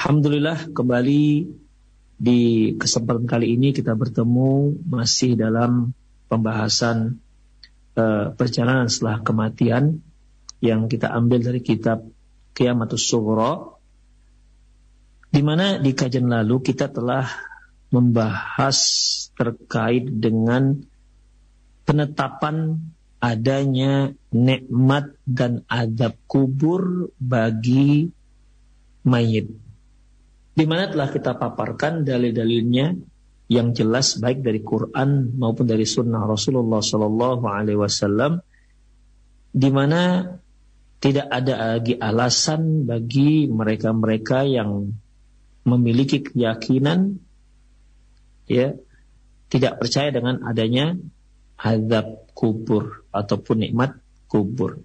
Alhamdulillah kembali di kesempatan kali ini kita bertemu masih dalam pembahasan uh, perjalanan setelah kematian yang kita ambil dari kitab Qiyamatus Sughra di mana di kajian lalu kita telah membahas terkait dengan penetapan adanya nikmat dan adab kubur bagi mayit di mana telah kita paparkan dalil-dalilnya yang jelas baik dari Quran maupun dari Sunnah Rasulullah Sallallahu Alaihi Wasallam, di mana tidak ada lagi alasan bagi mereka-mereka yang memiliki keyakinan, ya, tidak percaya dengan adanya azab kubur ataupun nikmat kubur.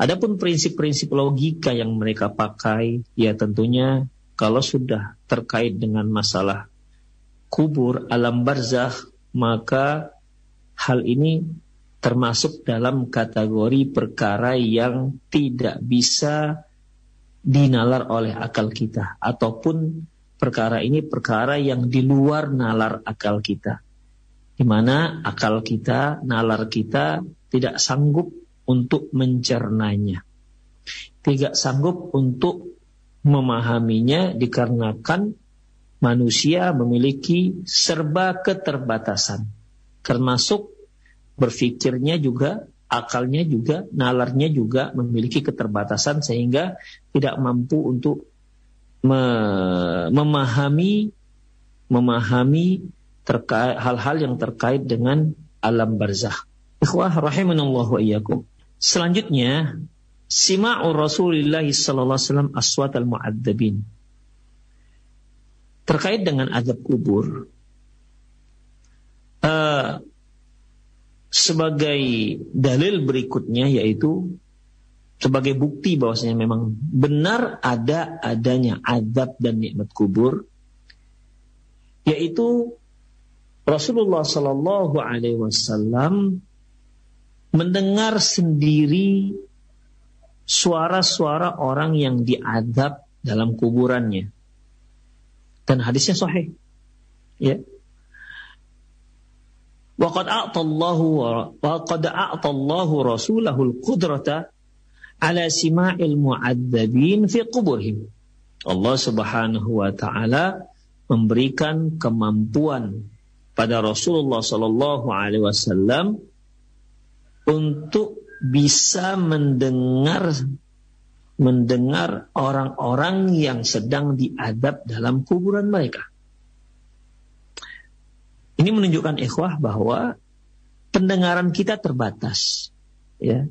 Adapun prinsip-prinsip logika yang mereka pakai, ya tentunya kalau sudah terkait dengan masalah kubur, alam barzakh, maka hal ini termasuk dalam kategori perkara yang tidak bisa dinalar oleh akal kita. Ataupun perkara ini perkara yang di luar nalar akal kita. Di mana akal kita nalar kita tidak sanggup untuk mencernanya. Tidak sanggup untuk memahaminya dikarenakan manusia memiliki serba keterbatasan. Termasuk berpikirnya juga, akalnya juga, nalarnya juga memiliki keterbatasan sehingga tidak mampu untuk me memahami memahami hal-hal yang terkait dengan alam barzah. Ikhwah rahimanallah wa iyyakum. Selanjutnya sima'u Rasulullah sallallahu alaihi wasallam aswat al-mu'adzabin. Terkait dengan azab kubur, uh, sebagai dalil berikutnya yaitu sebagai bukti bahwasanya memang benar ada adanya azab dan nikmat kubur, yaitu Rasulullah Sallallahu Alaihi Wasallam mendengar sendiri suara-suara orang yang diadab dalam kuburannya. Dan hadisnya sahih. Ya. Waqad a'tallahu wa qad a'tallahu rasulahu al-qudrata ala sima'il mu'adzabin fi quburihim. Allah Subhanahu wa taala memberikan kemampuan pada Rasulullah sallallahu alaihi wasallam untuk bisa mendengar mendengar orang-orang yang sedang diadab dalam kuburan mereka. Ini menunjukkan ikhwah bahwa pendengaran kita terbatas. Ya.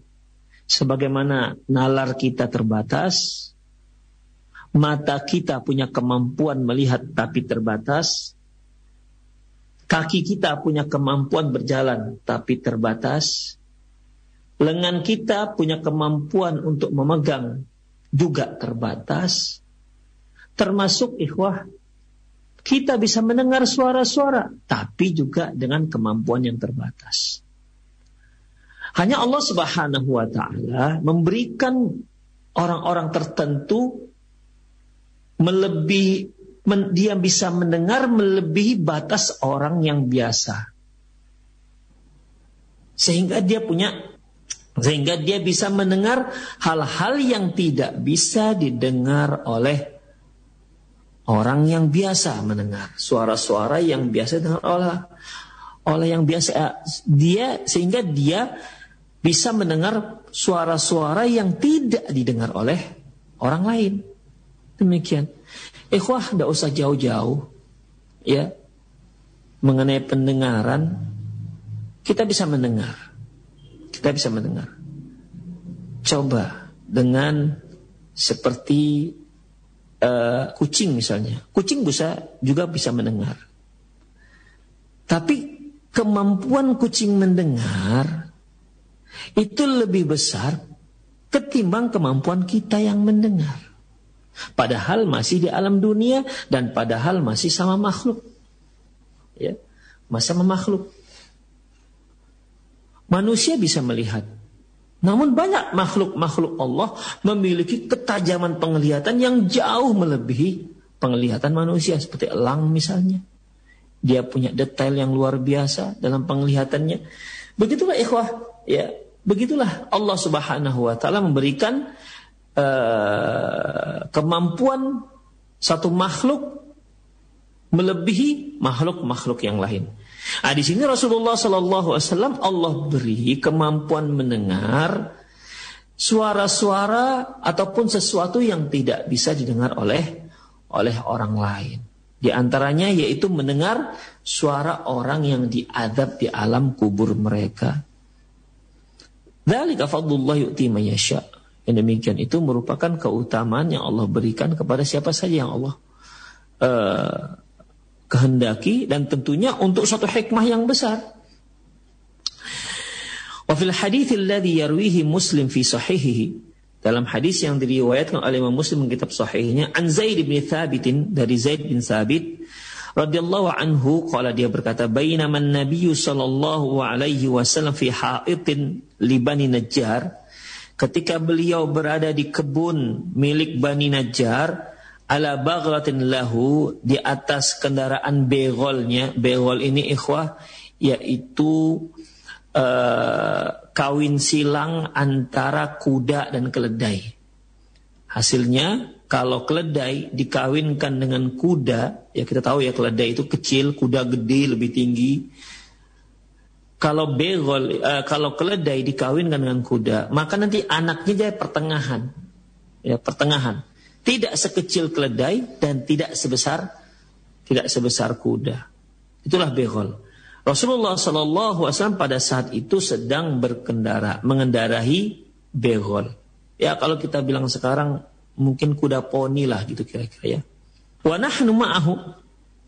Sebagaimana nalar kita terbatas, mata kita punya kemampuan melihat tapi terbatas, kaki kita punya kemampuan berjalan tapi terbatas, lengan kita punya kemampuan untuk memegang juga terbatas. Termasuk ikhwah, kita bisa mendengar suara-suara, tapi juga dengan kemampuan yang terbatas. Hanya Allah Subhanahu wa taala memberikan orang-orang tertentu melebihi men, dia bisa mendengar melebihi batas orang yang biasa. Sehingga dia punya sehingga dia bisa mendengar hal-hal yang tidak bisa didengar oleh Orang yang biasa mendengar suara-suara yang biasa dengar oleh oleh yang biasa eh, dia sehingga dia bisa mendengar suara-suara yang tidak didengar oleh orang lain. Demikian. Ikhwah tidak usah jauh-jauh ya mengenai pendengaran kita bisa mendengar. Kita bisa mendengar. Coba dengan seperti uh, kucing misalnya. Kucing bisa juga bisa mendengar. Tapi kemampuan kucing mendengar itu lebih besar ketimbang kemampuan kita yang mendengar. Padahal masih di alam dunia dan padahal masih sama makhluk. Ya, masih sama makhluk. Manusia bisa melihat, namun banyak makhluk-makhluk Allah memiliki ketajaman penglihatan yang jauh melebihi penglihatan manusia seperti elang misalnya. Dia punya detail yang luar biasa dalam penglihatannya. Begitulah ikhwah, ya. Begitulah Allah Subhanahu wa taala memberikan uh, kemampuan satu makhluk melebihi makhluk-makhluk yang lain. Nah, di sini Rasulullah Shallallahu Alaihi Wasallam Allah beri kemampuan mendengar suara-suara ataupun sesuatu yang tidak bisa didengar oleh oleh orang lain. Di antaranya yaitu mendengar suara orang yang diadab di alam kubur mereka. Dzalika fadlullah yu'ti mayasya. Yang demikian itu merupakan keutamaan yang Allah berikan kepada siapa saja yang Allah uh, kehendaki dan tentunya untuk suatu hikmah yang besar. Wa fil hadits alladhi yarwihi Muslim fi sahihihi dalam hadis yang diriwayatkan oleh Imam Muslim kitab sahihnya an Zaid bin Thabit dari Zaid bin Thabit radhiyallahu anhu qala dia berkata bainama an-nabiy sallallahu alaihi wasallam fi ha'itin li Bani Najjar ketika beliau berada di kebun milik Bani Najjar ala baghlatin lahu di atas kendaraan begolnya. Begol ini ikhwah yaitu uh, kawin silang antara kuda dan keledai. Hasilnya kalau keledai dikawinkan dengan kuda, ya kita tahu ya keledai itu kecil, kuda gede lebih tinggi. Kalau begol, uh, kalau keledai dikawinkan dengan kuda, maka nanti anaknya jadi pertengahan, ya pertengahan. Tidak sekecil keledai dan tidak sebesar tidak sebesar kuda. Itulah behol. Rasulullah Shallallahu Alaihi Wasallam pada saat itu sedang berkendara, mengendarahi behol. Ya kalau kita bilang sekarang mungkin kuda poni lah gitu kira-kira ya. Wa nahnu ma'ahu.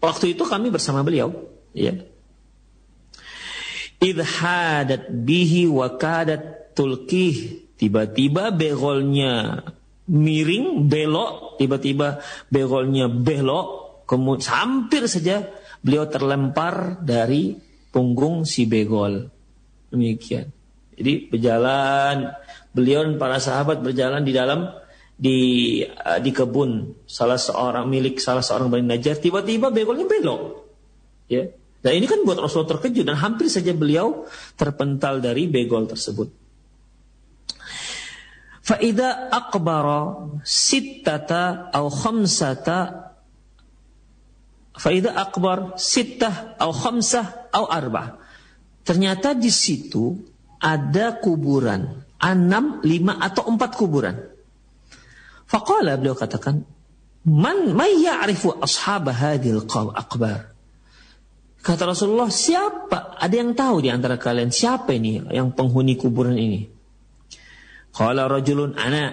Waktu itu kami bersama beliau, ya. Idhadat bihi wa kadat tulkih. Tiba-tiba begolnya miring, belok, tiba-tiba begolnya belok, kemudian hampir saja beliau terlempar dari punggung si begol. Demikian. Jadi berjalan, beliau dan para sahabat berjalan di dalam di uh, di kebun salah seorang milik salah seorang Bani Najjar tiba-tiba begolnya belok ya dan ini kan buat Rasulullah terkejut dan hampir saja beliau terpental dari begol tersebut Faida akbara sittata atau khamsata Faida akbar sittah atau khamsah atau arba. Ternyata di situ ada kuburan. Enam, lima atau empat kuburan. Faqala beliau katakan, Man may ya'rifu ashab hadil akbar. Kata Rasulullah, siapa? Ada yang tahu di antara kalian siapa ini yang penghuni kuburan ini? Qala rajulun ana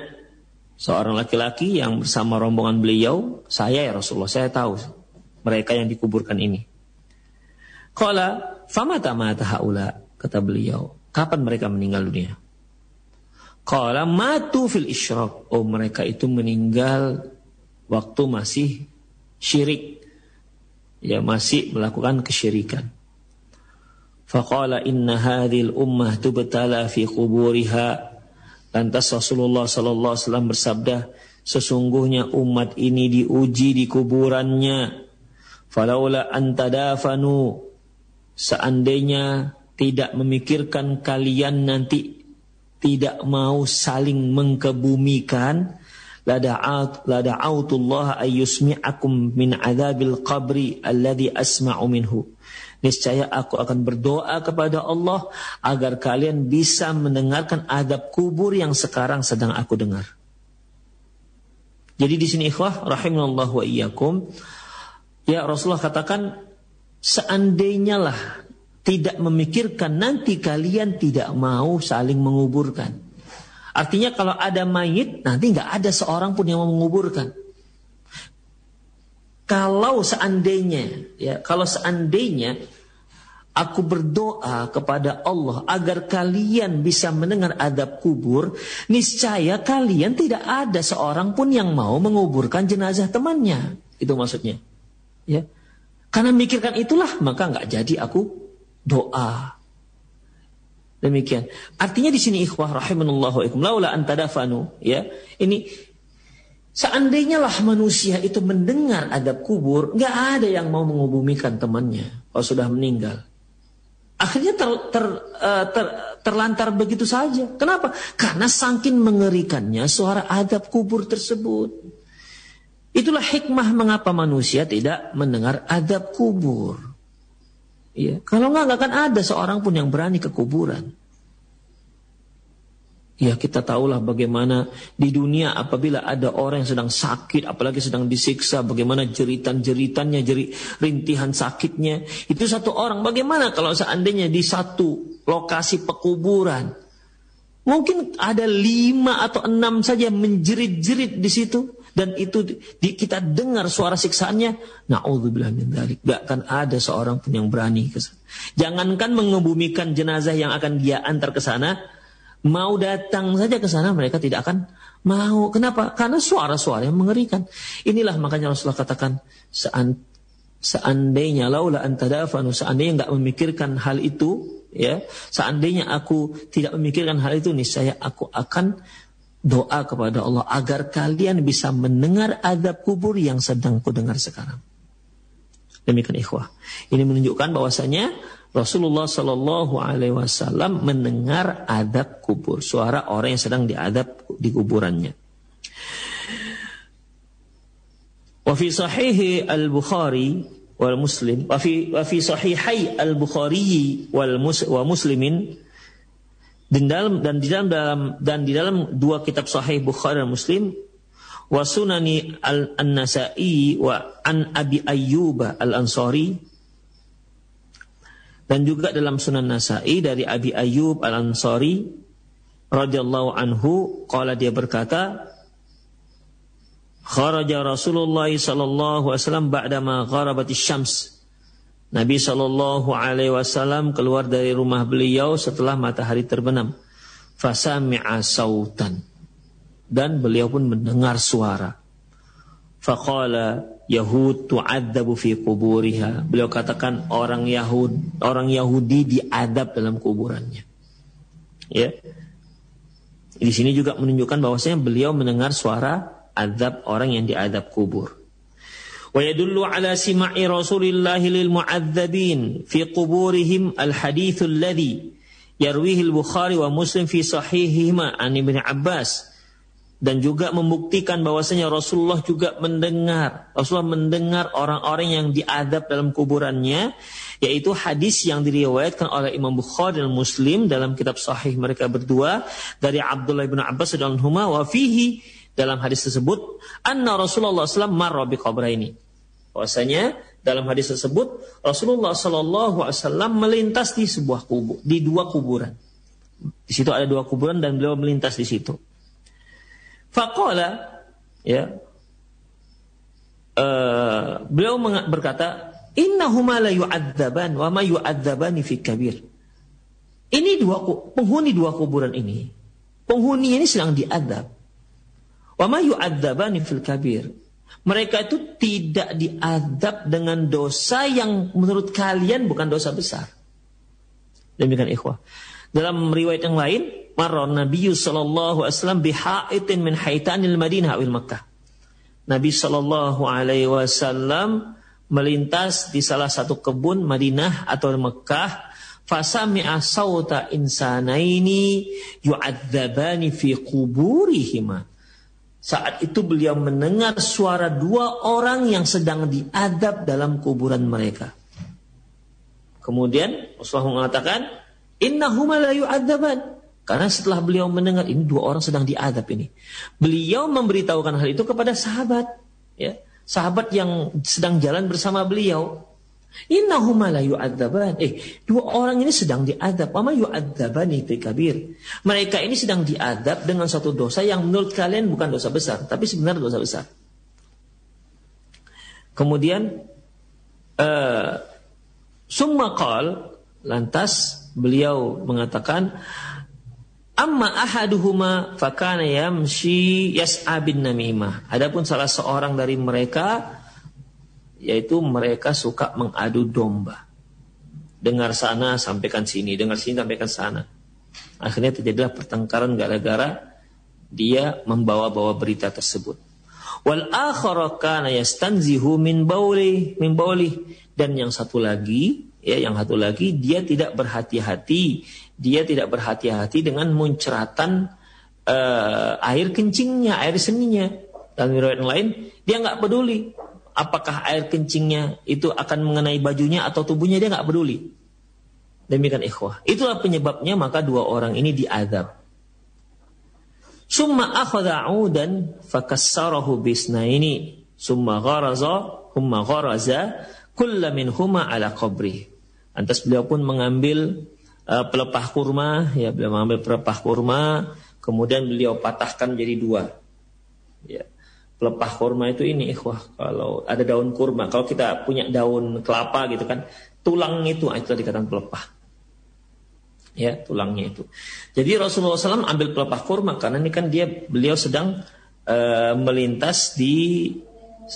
seorang laki-laki yang bersama rombongan beliau, saya ya Rasulullah, saya tahu mereka yang dikuburkan ini. Qala famata mata kata beliau, kapan mereka meninggal dunia? Qala matu fil isyraq. Oh, mereka itu meninggal waktu masih syirik. ya masih melakukan kesyirikan. Faqala inna hadhil ummah tubtala fi quburiha. Lantas Rasulullah sallallahu alaihi wasallam bersabda, sesungguhnya umat ini diuji di kuburannya. Falaula antadafanu seandainya tidak memikirkan kalian nanti tidak mau saling mengkebumikan lada'at lada'autullah ayyusmi'akum min adzabil qabri alladhi asma'u minhu niscaya aku akan berdoa kepada Allah agar kalian bisa mendengarkan adab kubur yang sekarang sedang aku dengar. Jadi di sini ikhwah rahimallahu wa iyyakum ya Rasulullah katakan seandainya lah tidak memikirkan nanti kalian tidak mau saling menguburkan. Artinya kalau ada mayit nanti nggak ada seorang pun yang mau menguburkan. Kalau seandainya, ya, kalau seandainya aku berdoa kepada Allah agar kalian bisa mendengar adab kubur, niscaya kalian tidak ada seorang pun yang mau menguburkan jenazah temannya. Itu maksudnya. Ya. Karena mikirkan itulah, maka nggak jadi aku doa. Demikian. Artinya di sini ikhwah rahimanallahu ikum laula antadafanu ya. Ini Seandainya lah manusia itu mendengar adab kubur, nggak ada yang mau mengubumikan temannya kalau sudah meninggal. Akhirnya ter, ter, uh, ter, terlantar begitu saja. Kenapa? Karena saking mengerikannya suara adab kubur tersebut. Itulah hikmah mengapa manusia tidak mendengar adab kubur. Ya, kalau nggak nggak akan ada seorang pun yang berani ke kuburan. Ya kita tahulah bagaimana di dunia apabila ada orang yang sedang sakit, apalagi sedang disiksa, bagaimana jeritan-jeritannya, jeri, rintihan sakitnya. Itu satu orang. Bagaimana kalau seandainya di satu lokasi pekuburan, mungkin ada lima atau enam saja menjerit-jerit di situ dan itu di, kita dengar suara siksaannya, naudzubillah min dzalik. Gak akan ada seorang pun yang berani ke sana. Jangankan mengebumikan jenazah yang akan dia antar ke sana, Mau datang saja ke sana mereka tidak akan mau. Kenapa? Karena suara-suara yang mengerikan. Inilah makanya Rasulullah katakan seandainya laula antadafanu seandainya nggak memikirkan hal itu ya seandainya aku tidak memikirkan hal itu niscaya aku akan doa kepada Allah agar kalian bisa mendengar adab kubur yang sedang ku dengar sekarang demikian ikhwah ini menunjukkan bahwasanya Rasulullah Shallallahu Alaihi Wasallam mendengar adab kubur, suara orang yang sedang diadab di kuburannya. Wafi Sahih al Bukhari wal Muslim, wafi wafi Sahihai al Bukhari wal mus, wa Muslimin dan dalam dan di dalam, dalam dan di dalam dua kitab Sahih Bukhari dan Muslim wa sunani al An-Nasa'i wa an Abi Ayyub al Ansari dan juga dalam Sunan Nasai dari Abi Ayyub Al-Ansari radhiyallahu anhu qala dia berkata kharaja Rasulullah sallallahu alaihi wasallam ba'dama gharabat syams Nabi sallallahu alaihi wasallam keluar dari rumah beliau setelah matahari terbenam. Fasami'a sautan. Dan beliau pun mendengar suara faqala Yahud tu'adzabu fi kuburiha. Beliau katakan orang Yahud, orang Yahudi diadab dalam kuburannya. Ya. Di sini juga menunjukkan bahwasanya beliau mendengar suara adab orang yang diadab kubur. Wa yadullu ala sima'i Rasulillah lil mu'adzabin fi kuburihim al hadithul ladhi yarwihi al-Bukhari wa Muslim fi sahihihima an Ibnu Abbas dan juga membuktikan bahwasanya Rasulullah juga mendengar. Rasulullah mendengar orang-orang yang diadab dalam kuburannya yaitu hadis yang diriwayatkan oleh Imam Bukhari dan Muslim dalam kitab sahih mereka berdua dari Abdullah bin Abbas dan Huma wa fihi. Dalam hadis tersebut anna Rasulullah SAW marra bi ini bahwasanya dalam hadis tersebut Rasulullah SAW melintas di sebuah kubur di dua kuburan. Di situ ada dua kuburan dan beliau melintas di situ Fakola ya uh, beliau berkata innahuma la yu'adzaban wa ma yu'adzabani fi kabir. Ini dua penghuni dua kuburan ini. Penghuni ini sedang diadab. Wa ma yu'adzabani fil kabir. Mereka itu tidak diadab dengan dosa yang menurut kalian bukan dosa besar. Demikian ikhwah. Dalam riwayat yang lain, marra Nabi sallallahu alaihi wasallam bihaitin min haitanil Madinah awil Makkah. Nabi sallallahu alaihi wasallam melintas di salah satu kebun Madinah atau Mekah fasami'a sauta insanaini yu'adzabani fi quburihima saat itu beliau mendengar suara dua orang yang sedang diadab dalam kuburan mereka. Kemudian Rasulullah mengatakan, Innahuma la yu'adzaban. Karena setelah beliau mendengar ini dua orang sedang diadab ini. Beliau memberitahukan hal itu kepada sahabat. ya Sahabat yang sedang jalan bersama beliau. Innahuma la yu'adzaban. Eh, dua orang ini sedang diadab. Wama yu'adzabani fi kabir. Mereka ini sedang diadab dengan satu dosa yang menurut kalian bukan dosa besar, tapi sebenarnya dosa besar. Kemudian uh, summa qal lantas beliau mengatakan Amma ahaduhuma fakana yamshi yas'a bin namimah. Adapun salah seorang dari mereka yaitu mereka suka mengadu domba. Dengar sana sampaikan sini, dengar sini sampaikan sana. Akhirnya terjadilah pertengkaran gara-gara dia membawa-bawa berita tersebut. Wal akhara kana yastanzihu min bauli min bauli dan yang satu lagi ya yang satu lagi dia tidak berhati-hati, dia tidak berhati-hati dengan munceratan uh, air kencingnya, air seninya. Dan riwayat lain dia nggak peduli apakah air kencingnya itu akan mengenai bajunya atau tubuhnya dia nggak peduli. Demikian ikhwah. Itulah penyebabnya maka dua orang ini diadab. Summa akhadha udan fakassarahu bisnaini. Summa gharaza humma gharaza kulla minhuma ala qabri. Antas beliau pun mengambil uh, pelepah kurma, ya beliau mengambil pelepah kurma, kemudian beliau patahkan jadi dua. Ya. Pelepah kurma itu ini ikhwah kalau ada daun kurma kalau kita punya daun kelapa gitu kan tulang itu ah, itu dikatakan pelepah. Ya tulangnya itu. Jadi Rasulullah SAW ambil pelepah kurma karena ini kan dia beliau sedang uh, melintas di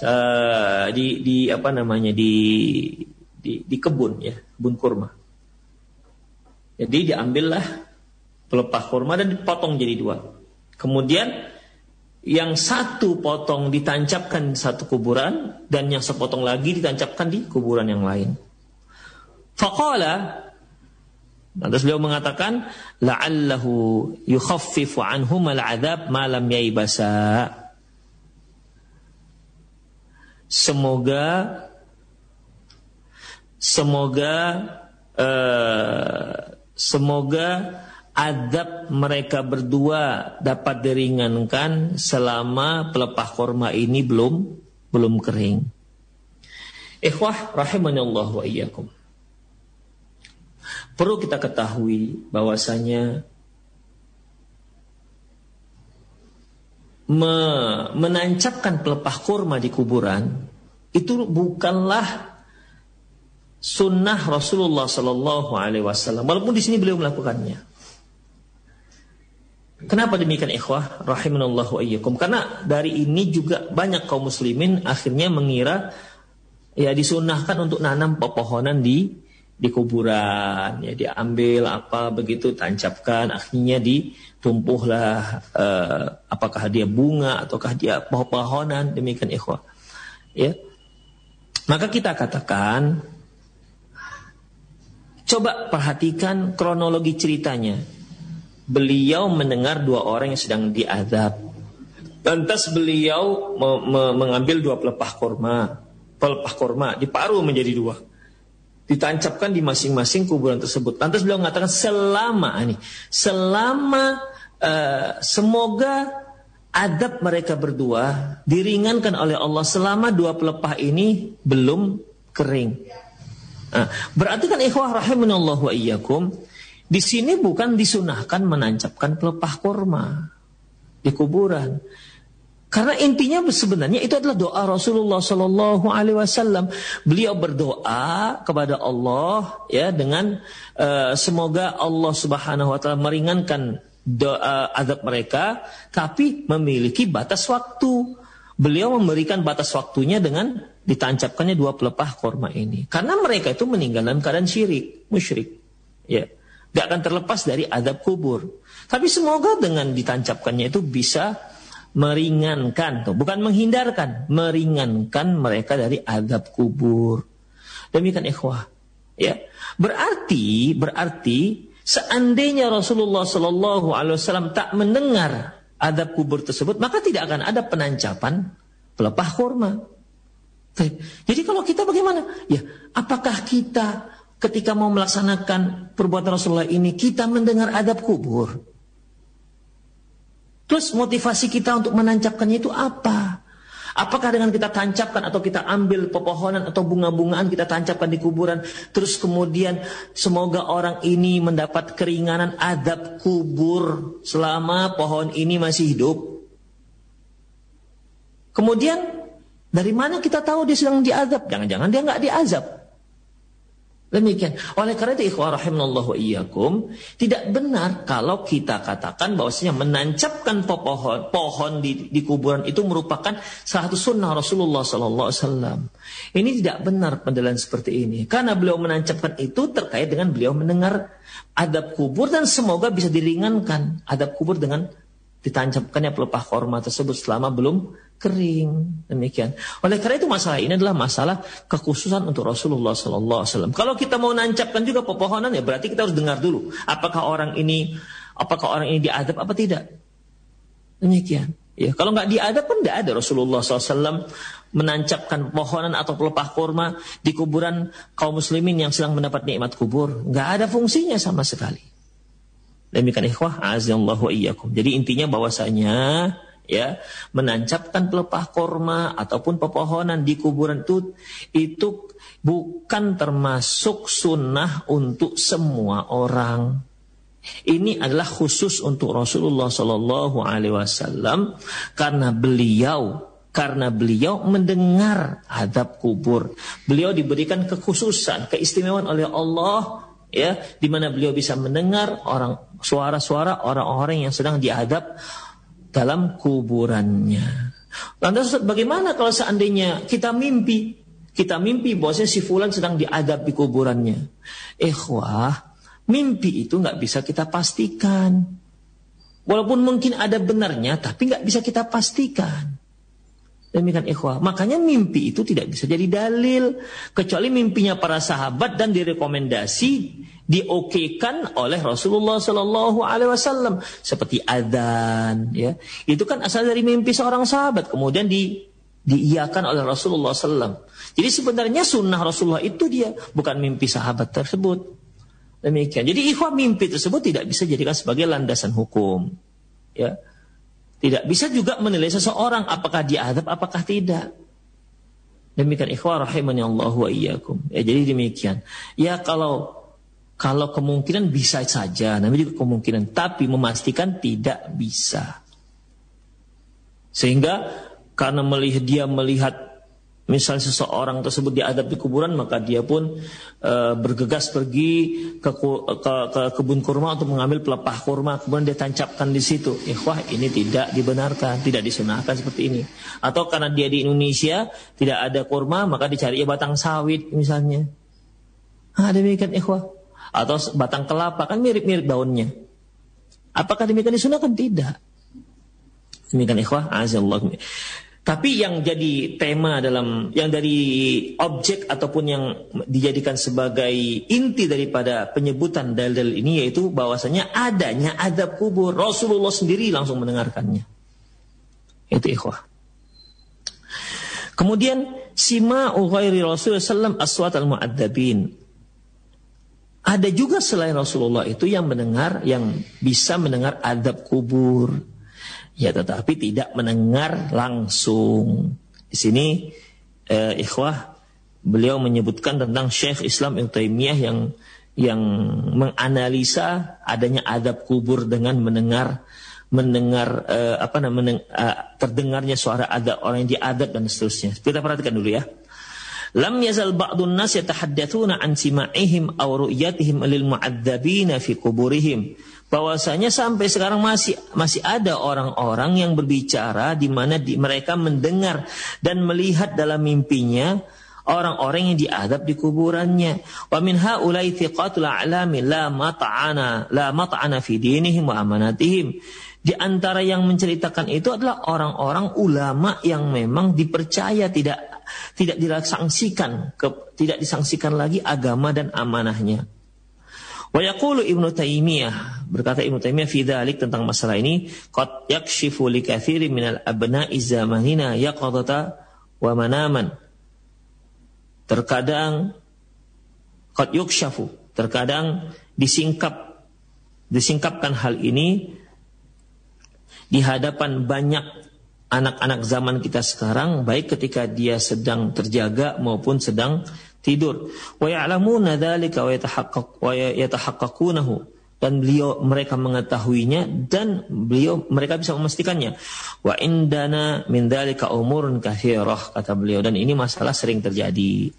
uh, di di apa namanya di di, di kebun ya kebun kurma jadi diambillah pelepah kurma dan dipotong jadi dua kemudian yang satu potong ditancapkan di satu kuburan dan yang sepotong lagi ditancapkan di kuburan yang lain. Faqala Lantas beliau mengatakan la'allahu yukhaffifu anhum al-'adzab ma lam yaibasa. Semoga semoga uh, semoga adab mereka berdua dapat diringankan selama pelepah korma ini belum belum kering. Ikhwah rahimahullah wa iyyakum. Perlu kita ketahui bahwasanya me menancapkan pelepah kurma di kuburan itu bukanlah sunnah Rasulullah Sallallahu Alaihi Wasallam. Walaupun di sini beliau melakukannya. Kenapa demikian ikhwah? Rahimanallah wa iyyakum. Karena dari ini juga banyak kaum muslimin akhirnya mengira ya disunahkan untuk nanam pepohonan di di kuburan ya diambil apa begitu tancapkan akhirnya ditumpuhlah uh, apakah dia bunga ataukah dia pepohonan demikian ikhwah ya maka kita katakan coba perhatikan kronologi ceritanya beliau mendengar dua orang yang sedang diadab. Lantas beliau me me mengambil dua pelepah korma, pelepah korma diparuh menjadi dua, ditancapkan di masing-masing kuburan tersebut. Lantas beliau mengatakan selama ini, selama uh, semoga adab mereka berdua diringankan oleh Allah selama dua pelepah ini belum kering. Nah, berarti kan ikhwah rahimanallahu wa iyyakum di sini bukan disunahkan menancapkan pelepah korma di kuburan. Karena intinya sebenarnya itu adalah doa Rasulullah Shallallahu Alaihi Wasallam. Beliau berdoa kepada Allah ya dengan uh, semoga Allah Subhanahu Wa Taala meringankan doa azab mereka, tapi memiliki batas waktu. Beliau memberikan batas waktunya dengan ditancapkannya dua pelepah korma ini. Karena mereka itu meninggal dalam keadaan syirik, musyrik. Ya, gak akan terlepas dari adab kubur. Tapi semoga dengan ditancapkannya itu bisa meringankan, tuh, bukan menghindarkan, meringankan mereka dari adab kubur. Demikian ikhwah. Ya, berarti berarti seandainya Rasulullah Shallallahu Alaihi Wasallam tak mendengar adab kubur tersebut, maka tidak akan ada penancapan pelepah kurma. Jadi kalau kita bagaimana? Ya, apakah kita ketika mau melaksanakan perbuatan Rasulullah ini kita mendengar adab kubur? Terus motivasi kita untuk menancapkannya itu apa? Apakah dengan kita tancapkan atau kita ambil pepohonan atau bunga-bungaan kita tancapkan di kuburan terus kemudian semoga orang ini mendapat keringanan adab kubur selama pohon ini masih hidup. Kemudian dari mana kita tahu dia sedang diazab? Jangan-jangan dia nggak diazab. Demikian. Oleh karena itu ikhwah rahimallahu wa iyyakum, tidak benar kalau kita katakan bahwasanya menancapkan pohon pohon di, di kuburan itu merupakan satu sunnah Rasulullah sallallahu alaihi wasallam. Ini tidak benar pendalan seperti ini. Karena beliau menancapkan itu terkait dengan beliau mendengar adab kubur dan semoga bisa diringankan adab kubur dengan ditancapkannya pelepah korma tersebut selama belum kering. Demikian. Oleh karena itu masalah ini adalah masalah kekhususan untuk Rasulullah Sallallahu Alaihi Wasallam. Kalau kita mau nancapkan juga pepohonan ya berarti kita harus dengar dulu apakah orang ini apakah orang ini diadab apa tidak. Demikian. Ya, kalau nggak diadab pun tidak ada Rasulullah SAW menancapkan pohonan atau pelepah kurma di kuburan kaum muslimin yang sedang mendapat nikmat kubur. Nggak ada fungsinya sama sekali. Demikian ikhwah, azallahu iyyakum. Jadi intinya bahwasanya ya menancapkan pelepah korma ataupun pepohonan di kuburan itu itu bukan termasuk sunnah untuk semua orang. Ini adalah khusus untuk Rasulullah Shallallahu Alaihi Wasallam karena beliau karena beliau mendengar adab kubur. Beliau diberikan kekhususan, keistimewaan oleh Allah ya di mana beliau bisa mendengar orang suara-suara orang-orang yang sedang diadab dalam kuburannya. Lantas bagaimana kalau seandainya kita mimpi, kita mimpi bahwasanya si fulan sedang diadab di kuburannya. Ikhwah, mimpi itu nggak bisa kita pastikan. Walaupun mungkin ada benarnya, tapi nggak bisa kita pastikan. Demikian ikhwah. Makanya mimpi itu tidak bisa jadi dalil. Kecuali mimpinya para sahabat dan direkomendasi diokekan oleh Rasulullah Sallallahu Alaihi Wasallam. Seperti adzan ya. Itu kan asal dari mimpi seorang sahabat. Kemudian di diiyakan oleh Rasulullah Sallam. Jadi sebenarnya sunnah Rasulullah itu dia bukan mimpi sahabat tersebut. Demikian. Jadi ikhwah mimpi tersebut tidak bisa jadikan sebagai landasan hukum ya tidak bisa juga menilai seseorang apakah dia adab apakah tidak. Demikian ikhwah rahimani Allah wa. Ya, jadi demikian. Ya kalau kalau kemungkinan bisa saja, namanya juga kemungkinan, tapi memastikan tidak bisa. Sehingga karena melihat dia melihat Misal seseorang tersebut diadab di kuburan maka dia pun e, bergegas pergi ke, ke, ke kebun kurma untuk mengambil pelepah kurma kemudian dia tancapkan di situ. Ikhwah ini tidak dibenarkan, tidak disunahkan seperti ini. Atau karena dia di Indonesia tidak ada kurma maka dicari batang sawit misalnya. Ah demikian ikhwah. Atau batang kelapa kan mirip-mirip daunnya. Apakah demikian disunahkan? Tidak. Demikian ikhwah, azallahu tapi yang jadi tema dalam yang dari objek ataupun yang dijadikan sebagai inti daripada penyebutan dalil ini yaitu bahwasanya adanya adab kubur. Rasulullah sendiri langsung mendengarkannya. Itu ikhwah. Kemudian sima ghairi Rasulullah sallam aswat al-mu'adzabin. Ada juga selain Rasulullah itu yang mendengar yang bisa mendengar adab kubur ya tetapi tidak mendengar langsung. Di sini eh, ikhwah beliau menyebutkan tentang Syekh Islam Ibnu Taimiyah yang yang menganalisa adanya adab kubur dengan mendengar mendengar eh, apa namanya uh, terdengarnya suara ada orang yang diadab dan seterusnya. Kita perhatikan dulu ya. lam yazal ba'dun nas yatahaddatsuna an sima'ihim aw ru'yatihim lil mu'adzabina fi kuburihim bahwasanya sampai sekarang masih masih ada orang-orang yang berbicara di mana di, mereka mendengar dan melihat dalam mimpinya orang-orang yang diadab di kuburannya. Wa min haula'i thiqatul a'lami la mata'ana la mata'ana fi dinihim wa amanatihim. Di antara yang menceritakan itu adalah orang-orang ulama yang memang dipercaya tidak tidak disangsikan ke, tidak disangsikan lagi agama dan amanahnya. Wa yaqulu Ibnu Taimiyah berkata Ibnu Taimiyah fi dzalik tentang masalah ini qad yakshifu li katsirin minal abna'i zamanina yaqadata wa manaman. Terkadang qad yukshafu, terkadang disingkap disingkapkan hal ini di hadapan banyak anak-anak zaman kita sekarang baik ketika dia sedang terjaga maupun sedang tidur. Wa ya'lamuna dzalika wa yatahaqqaq wa yatahaqqaqunahu dan beliau mereka mengetahuinya dan beliau mereka bisa memastikannya. Wa indana min dzalika umurun katsirah kata beliau dan ini masalah sering terjadi.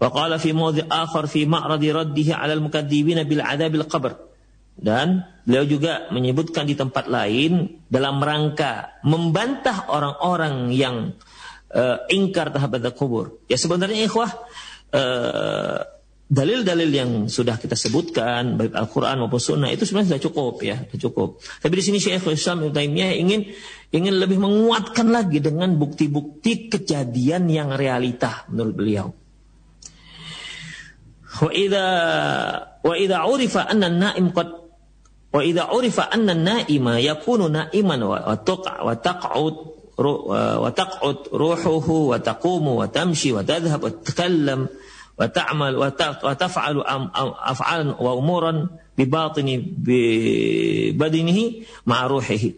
Wa qala fi mawdhi' akhar fi ma'radi raddihi 'ala al-mukadzibina bil 'adzabil qabr. Dan beliau juga menyebutkan di tempat lain dalam rangka membantah orang-orang yang uh, ingkar terhadap kubur. Ya sebenarnya ikhwah Eh, dalil-dalil yang sudah kita sebutkan baik Al-Qur'an maupun sunnah itu sebenarnya sudah cukup ya, sudah cukup. Tapi di sini Syekhul Islam Ibnu Taimiyah ingin ingin lebih menguatkan lagi dengan bukti-bukti kejadian yang realita menurut beliau. Wa idza wa idza urifa anna an-na'im qad wa idza urifa anna an-na'ima yakunu na'iman wa taqa wa taq'ud wa taq'ud ruhuhu wa taqumu wa tamshi wa tadhhab wa takallam wa ta'mal wa taf'alu af'alan wa umuran bi batini bi badinihi ma'ruhihi.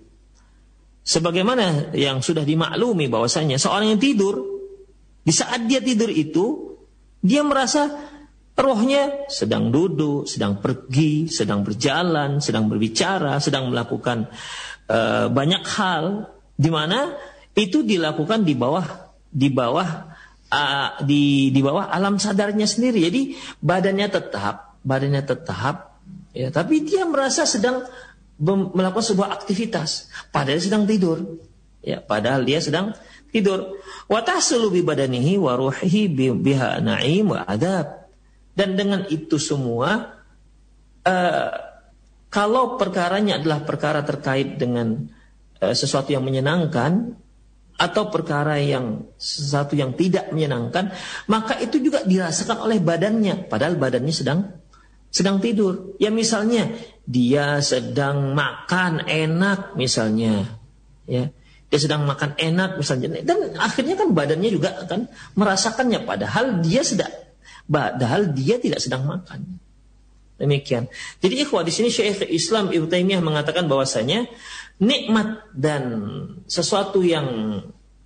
Sebagaimana yang sudah dimaklumi bahwasanya seorang yang tidur di saat dia tidur itu dia merasa rohnya sedang duduk, sedang pergi, sedang berjalan, sedang berbicara, sedang melakukan uh, banyak hal di mana itu dilakukan di bawah di bawah uh, di di bawah alam sadarnya sendiri. Jadi badannya tetap, badannya tetap, ya, tapi dia merasa sedang melakukan sebuah aktivitas, padahal sedang tidur. Ya, padahal dia sedang tidur. Wa tahsulu bi badanihi wa biha na'im adab. Dan dengan itu semua uh, kalau perkaranya adalah perkara terkait dengan uh, sesuatu yang menyenangkan, atau perkara yang sesuatu yang tidak menyenangkan, maka itu juga dirasakan oleh badannya, padahal badannya sedang sedang tidur. Ya misalnya dia sedang makan enak misalnya, ya dia sedang makan enak misalnya, dan akhirnya kan badannya juga akan merasakannya, padahal dia sedang, padahal dia tidak sedang makan. Demikian. Jadi ikhwah di sini Syekh Islam Ibnu Taimiyah mengatakan bahwasanya nikmat dan sesuatu yang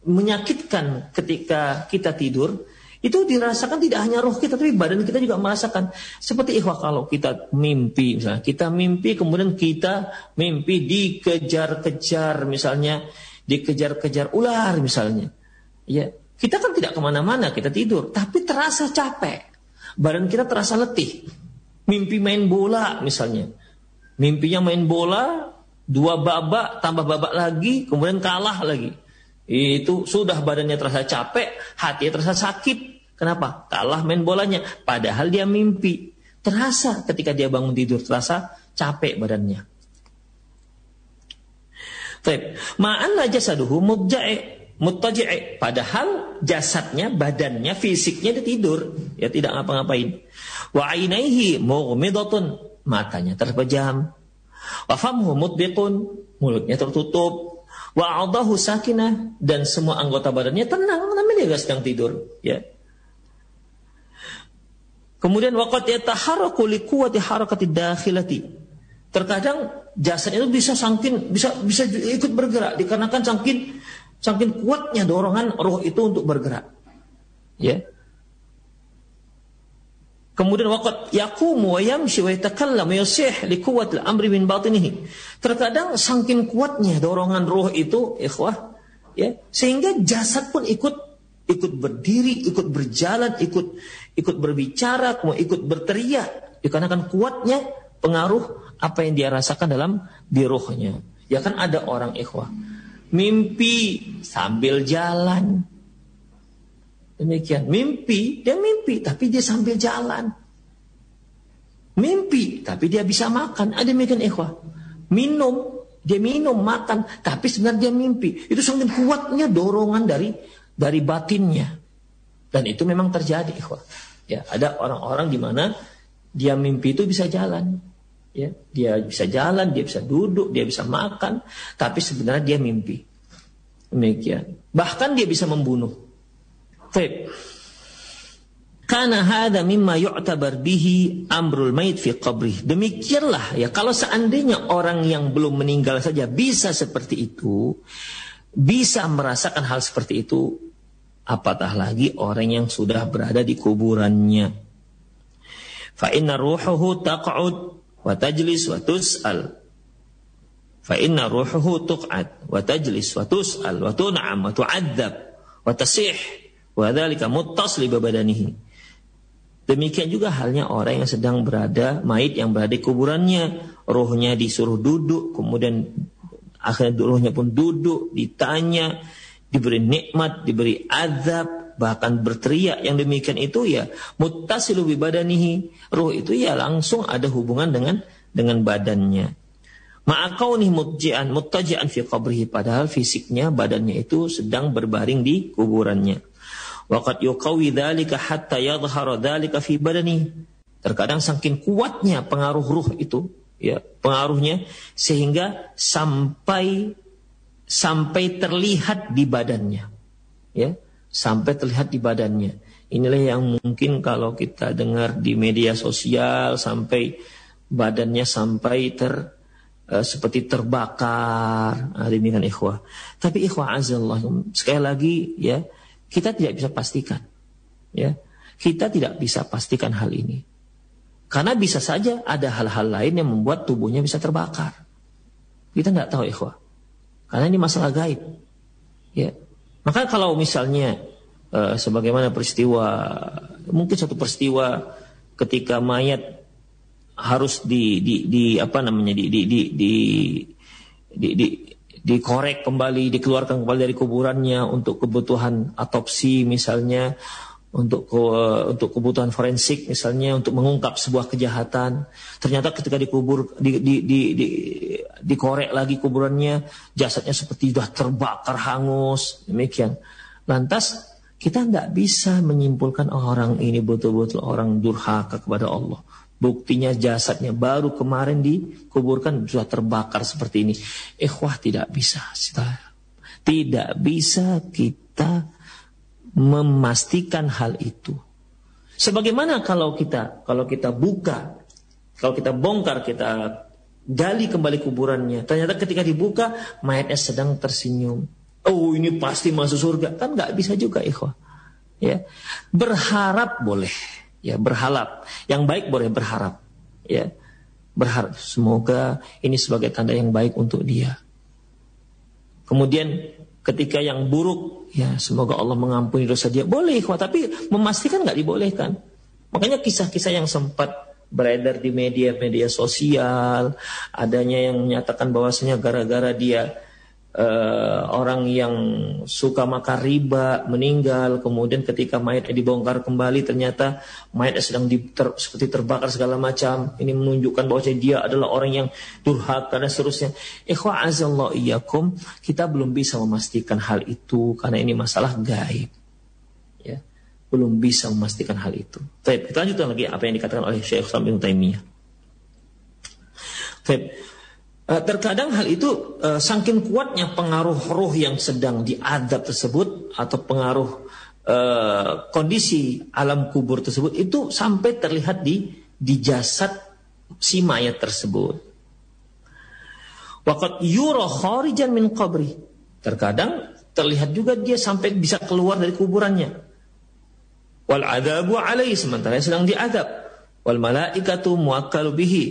menyakitkan ketika kita tidur itu dirasakan tidak hanya roh kita tapi badan kita juga merasakan. Seperti ikhwah kalau kita mimpi misalnya kita mimpi kemudian kita mimpi dikejar-kejar misalnya dikejar-kejar ular misalnya. Ya kita kan tidak ke mana-mana kita tidur tapi terasa capek. Badan kita terasa letih mimpi main bola misalnya mimpinya main bola dua babak tambah babak lagi kemudian kalah lagi itu sudah badannya terasa capek hatinya terasa sakit kenapa kalah main bolanya padahal dia mimpi terasa ketika dia bangun tidur terasa capek badannya Taib. Ma'anna jasaduhu mubja'i muttaji'i. Padahal jasadnya, badannya, fisiknya dia tidur. Ya tidak ngapa-ngapain. Wa ainaihi mughmidatun. Matanya terpejam. Wa famhu mutbiqun, mulutnya tertutup. Wa adahu sakinah dan semua anggota badannya tenang, namanya dia sedang tidur, ya. Kemudian waqat yataharraku liquwati harakati dakhilati. Terkadang jasad itu bisa sangkin bisa bisa ikut bergerak dikarenakan sangkin sangkin kuatnya dorongan roh itu untuk bergerak. Ya. Kemudian waqat yaqumu wa yamshi wa yatakallamu yusih li quwwatil amri min batinihi. Terkadang saking kuatnya dorongan roh itu, ikhwah, ya, sehingga jasad pun ikut ikut berdiri, ikut berjalan, ikut ikut berbicara, ikut berteriak dikarenakan kuatnya pengaruh apa yang dia rasakan dalam birohnya. Ya kan ada orang ikhwah mimpi sambil jalan. Demikian, mimpi, dia mimpi tapi dia sambil jalan. Mimpi tapi dia bisa makan. Ada demikian ikhwah. Minum, dia minum, makan, tapi sebenarnya dia mimpi. Itu sangat kuatnya dorongan dari dari batinnya. Dan itu memang terjadi, ikhwah. Ya, ada orang-orang di mana dia mimpi itu bisa jalan. Ya, dia bisa jalan, dia bisa duduk, dia bisa makan, tapi sebenarnya dia mimpi. Demikian. Bahkan dia bisa membunuh. Baik. Karena hada mimma yu'tabar bihi amrul mayit fi qabri. Demikianlah ya kalau seandainya orang yang belum meninggal saja bisa seperti itu, bisa merasakan hal seperti itu, apatah lagi orang yang sudah berada di kuburannya. Fa inna ruhuhu taq'ud wa tajlis wa tus'al. Fa inna ruhuhu tuq'ad wa tajlis wa tus'al wa tun'am wa tu'adzab wa tasih wa dzalika muttasil bi badanihi. Demikian juga halnya orang yang sedang berada, mayit yang berada di kuburannya, rohnya disuruh duduk, kemudian akhirnya rohnya pun duduk, ditanya, diberi nikmat, diberi azab, bahkan berteriak yang demikian itu ya muttasilu bi badanihi. Roh itu ya langsung ada hubungan dengan dengan badannya. Ma'akauni mutjian muttajian fi qabrihi padahal fisiknya badannya itu sedang berbaring di kuburannya. Waqad yuqawi dzalika hatta yadhhara dzalika fi badani. Terkadang saking kuatnya pengaruh ruh itu, ya, pengaruhnya sehingga sampai sampai terlihat di badannya. Ya, sampai terlihat di badannya. Inilah yang mungkin kalau kita dengar di media sosial sampai badannya sampai ter uh, seperti terbakar. Nah, demikian ikhwah. Tapi ikhwah azallah sekali lagi ya kita tidak bisa pastikan. Ya. Kita tidak bisa pastikan hal ini. Karena bisa saja ada hal-hal lain yang membuat tubuhnya bisa terbakar. Kita tidak tahu ikhwah. Karena ini masalah gaib. Ya. Maka kalau misalnya uh, sebagaimana peristiwa mungkin satu peristiwa ketika mayat harus di di, di apa namanya di di di di, di, di dikorek kembali, dikeluarkan kembali dari kuburannya untuk kebutuhan otopsi misalnya, untuk ke, untuk kebutuhan forensik misalnya untuk mengungkap sebuah kejahatan. Ternyata ketika dikubur di, di, di, di, dikorek lagi kuburannya, jasadnya seperti sudah terbakar hangus, demikian. Lantas kita tidak bisa menyimpulkan orang ini betul-betul orang durhaka kepada Allah. Buktinya jasadnya baru kemarin dikuburkan sudah terbakar seperti ini. Ikhwah tidak bisa. Tidak bisa kita memastikan hal itu. Sebagaimana kalau kita kalau kita buka, kalau kita bongkar, kita gali kembali kuburannya. Ternyata ketika dibuka mayatnya sedang tersenyum. Oh ini pasti masuk surga. Kan nggak bisa juga ikhwah. Ya. Berharap boleh ya berharap. Yang baik boleh berharap. Ya berharap. Semoga ini sebagai tanda yang baik untuk dia. Kemudian ketika yang buruk ya semoga Allah mengampuni dosa dia. Boleh kok tapi memastikan nggak dibolehkan. Makanya kisah-kisah yang sempat beredar di media-media sosial adanya yang menyatakan bahwasanya gara-gara dia uh, orang yang suka makan riba meninggal kemudian ketika mayatnya dibongkar kembali ternyata mayatnya sedang di, ter, seperti terbakar segala macam. Ini menunjukkan bahwa dia adalah orang yang durhaka dan seterusnya. Ikhwa azallahu kita belum bisa memastikan hal itu karena ini masalah gaib. Ya belum bisa memastikan hal itu. Baik, kita lanjutkan lagi apa yang dikatakan oleh Syekh Islam Taimiyah. Baik, terkadang hal itu uh, saking kuatnya pengaruh roh yang sedang diadab tersebut atau pengaruh uh, kondisi alam kubur tersebut itu sampai terlihat di di jasad si mayat tersebut. Waqat yura kharijan min qabri. Terkadang terlihat juga dia sampai bisa keluar dari kuburannya. Wal adabu alaihi sementara sedang diadab. Wal malaikatu muakkalu bihi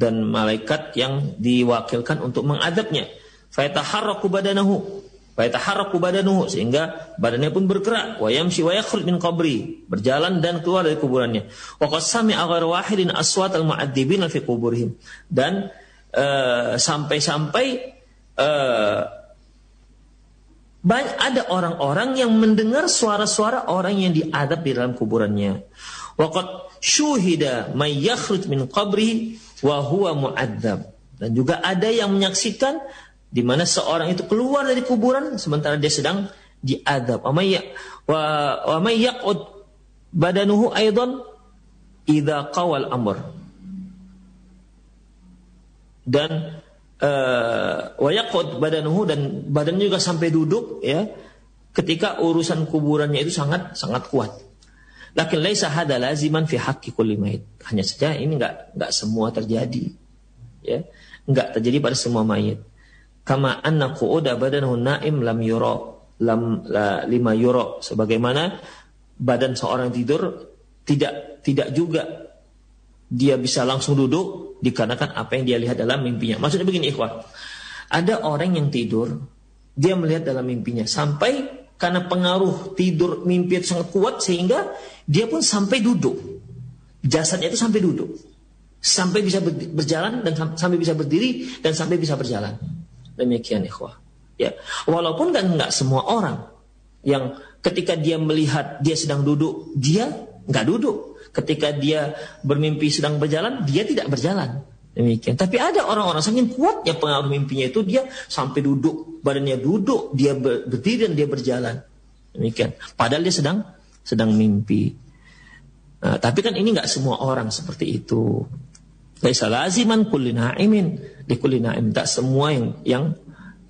dan malaikat yang diwakilkan untuk mengadabnya. Fayataharraku badanahu Fayataharraku badanuhu sehingga badannya pun bergerak. Wa yamshi wa min qabri, berjalan dan keluar dari kuburannya. Wa qad sami'a wahidin aswat al-mu'adzibin fi kuburihim. Dan uh, sampai-sampai uh, banyak ada orang-orang yang mendengar suara-suara orang yang diadab di dalam kuburannya. Waqad syuhida may yakhruj min qabri wa huwa mu'adzab. Dan juga ada yang menyaksikan di mana seorang itu keluar dari kuburan sementara dia sedang diadab. Wa may wa may yaqud badanuhu aidan idza qawal amr. Dan uh, wa yaqud badanuhu dan badannya juga sampai duduk ya ketika urusan kuburannya itu sangat sangat kuat. Lakin laisa hada laziman fi haqqi kulli mayit. Hanya saja ini enggak enggak semua terjadi. Ya, enggak terjadi pada semua mayit kama anna qu'uda badanahu naim lam yura lam la, lima yura sebagaimana badan seorang tidur tidak tidak juga dia bisa langsung duduk dikarenakan apa yang dia lihat dalam mimpinya. Maksudnya begini ikhwan. Ada orang yang tidur, dia melihat dalam mimpinya sampai karena pengaruh tidur mimpi itu sangat kuat sehingga dia pun sampai duduk. Jasadnya itu sampai duduk. Sampai bisa berjalan dan sampai bisa berdiri dan sampai bisa berjalan. Demikian ikhwah. Ya, walaupun kan nggak semua orang yang ketika dia melihat dia sedang duduk, dia nggak duduk. Ketika dia bermimpi sedang berjalan, dia tidak berjalan. Demikian. Tapi ada orang-orang saking kuatnya pengaruh mimpinya itu dia sampai duduk, badannya duduk, dia berdiri dan dia berjalan. Demikian. Padahal dia sedang sedang mimpi. Nah, tapi kan ini nggak semua orang seperti itu. Laisa laziman kulli na'imin di kulli na'im. Tak semua yang yang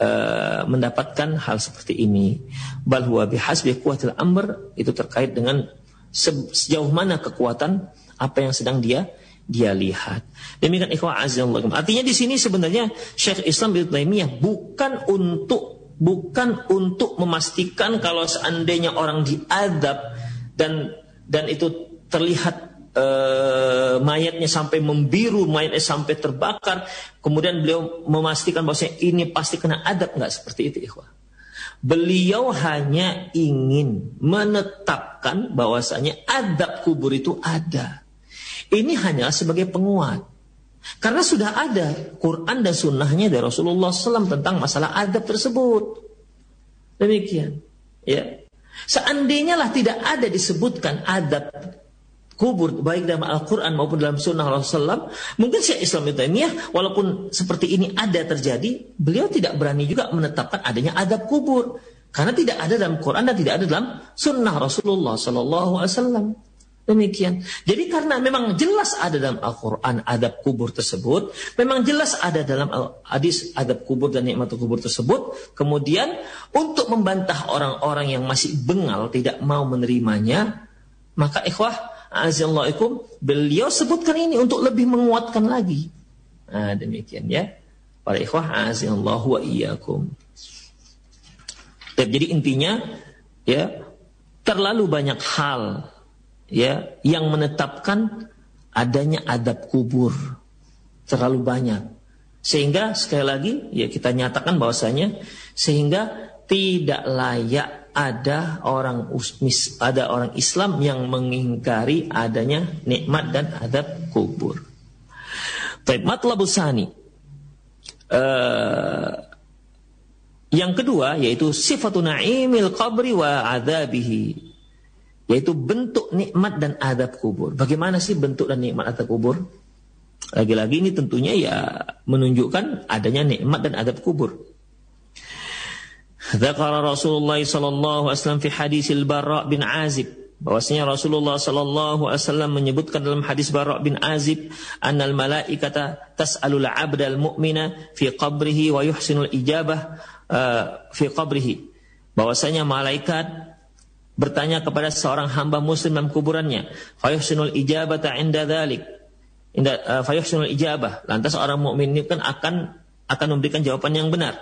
uh, mendapatkan hal seperti ini. Bal huwa bihasbi kuatil amr itu terkait dengan sejauh mana kekuatan apa yang sedang dia dia lihat. Demikian ikhwah azza Artinya di sini sebenarnya Syekh Islam Ibnu Taimiyah bukan untuk bukan untuk memastikan kalau seandainya orang diadab dan dan itu terlihat uh, mayatnya sampai membiru, mayatnya sampai terbakar. Kemudian beliau memastikan bahwa ini pasti kena adab nggak seperti itu, ikhwah. Beliau hanya ingin menetapkan bahwasanya adab kubur itu ada. Ini hanya sebagai penguat. Karena sudah ada Quran dan sunnahnya dari Rasulullah SAW tentang masalah adab tersebut. Demikian. Ya. Seandainya lah tidak ada disebutkan adab kubur baik dalam Al-Quran maupun dalam Sunnah Rasulullah mungkin Syekh Islam itu Taimiyah walaupun seperti ini ada terjadi beliau tidak berani juga menetapkan adanya adab kubur karena tidak ada dalam Quran dan tidak ada dalam Sunnah Rasulullah Sallallahu Alaihi Wasallam demikian jadi karena memang jelas ada dalam Al-Quran adab kubur tersebut memang jelas ada dalam hadis adab kubur dan nikmat kubur tersebut kemudian untuk membantah orang-orang yang masih bengal tidak mau menerimanya maka ikhwah azallahaikum beliau sebutkan ini untuk lebih menguatkan lagi. Nah, demikian ya. Para ikhwah azallahu wa iyyakum. Jadi intinya ya terlalu banyak hal ya yang menetapkan adanya adab kubur terlalu banyak sehingga sekali lagi ya kita nyatakan bahwasanya sehingga tidak layak ada orang usmis, ada orang Islam yang mengingkari adanya nikmat dan adab kubur. Baik, matlabus sani. Uh, yang kedua yaitu sifatun na'imil qabri wa adabihi. Yaitu bentuk nikmat dan adab kubur. Bagaimana sih bentuk dan nikmat adab kubur? Lagi-lagi ini tentunya ya menunjukkan adanya nikmat dan adab kubur. Dzakara Rasulullah sallallahu alaihi wasallam fi hadis al-Bara bin Azib bahwasanya Rasulullah sallallahu alaihi wasallam menyebutkan dalam hadis Bara bin Azib annal malaikata tas'alul 'abda al-mu'mina fi qabrihi wa yuhsinul ijabah uh, fi qabrihi bahwasanya malaikat bertanya kepada seorang hamba muslim dalam kuburannya fayuhsinul ijabata 'inda dzalik inda uh, fayuhsinul ijabah. Lantas orang mukmin ini kan akan akan memberikan jawaban yang benar.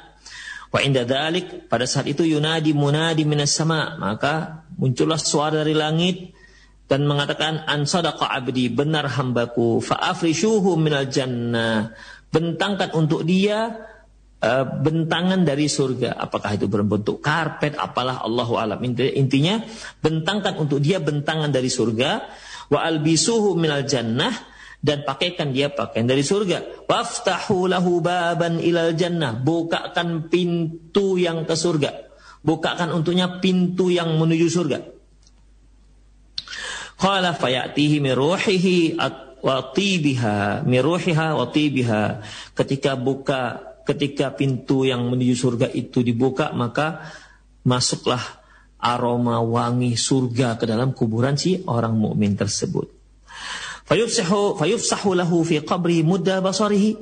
Wa inda dalik pada saat itu yunadi munadi minas sama. Maka muncullah suara dari langit dan mengatakan an abdi benar hambaku. Fa afrishuhu minal jannah. Bentangkan untuk dia uh, bentangan dari surga. Apakah itu berbentuk karpet, apalah Allahu alam. Intinya bentangkan untuk dia bentangan dari surga. Wa albisuhu minal jannah dan pakaikan dia pakaian dari surga. Waftahu lahu baban ilal jannah. Bukakan pintu yang ke surga. Bukakan untuknya pintu yang menuju surga. Qala fayatihi min ruhihi wa tibiha, min ruhiha wa tibiha. Ketika buka ketika pintu yang menuju surga itu dibuka maka masuklah aroma wangi surga ke dalam kuburan si orang mukmin tersebut. Fayufsahu fayufsahu lahu fi qabri mudda basarihi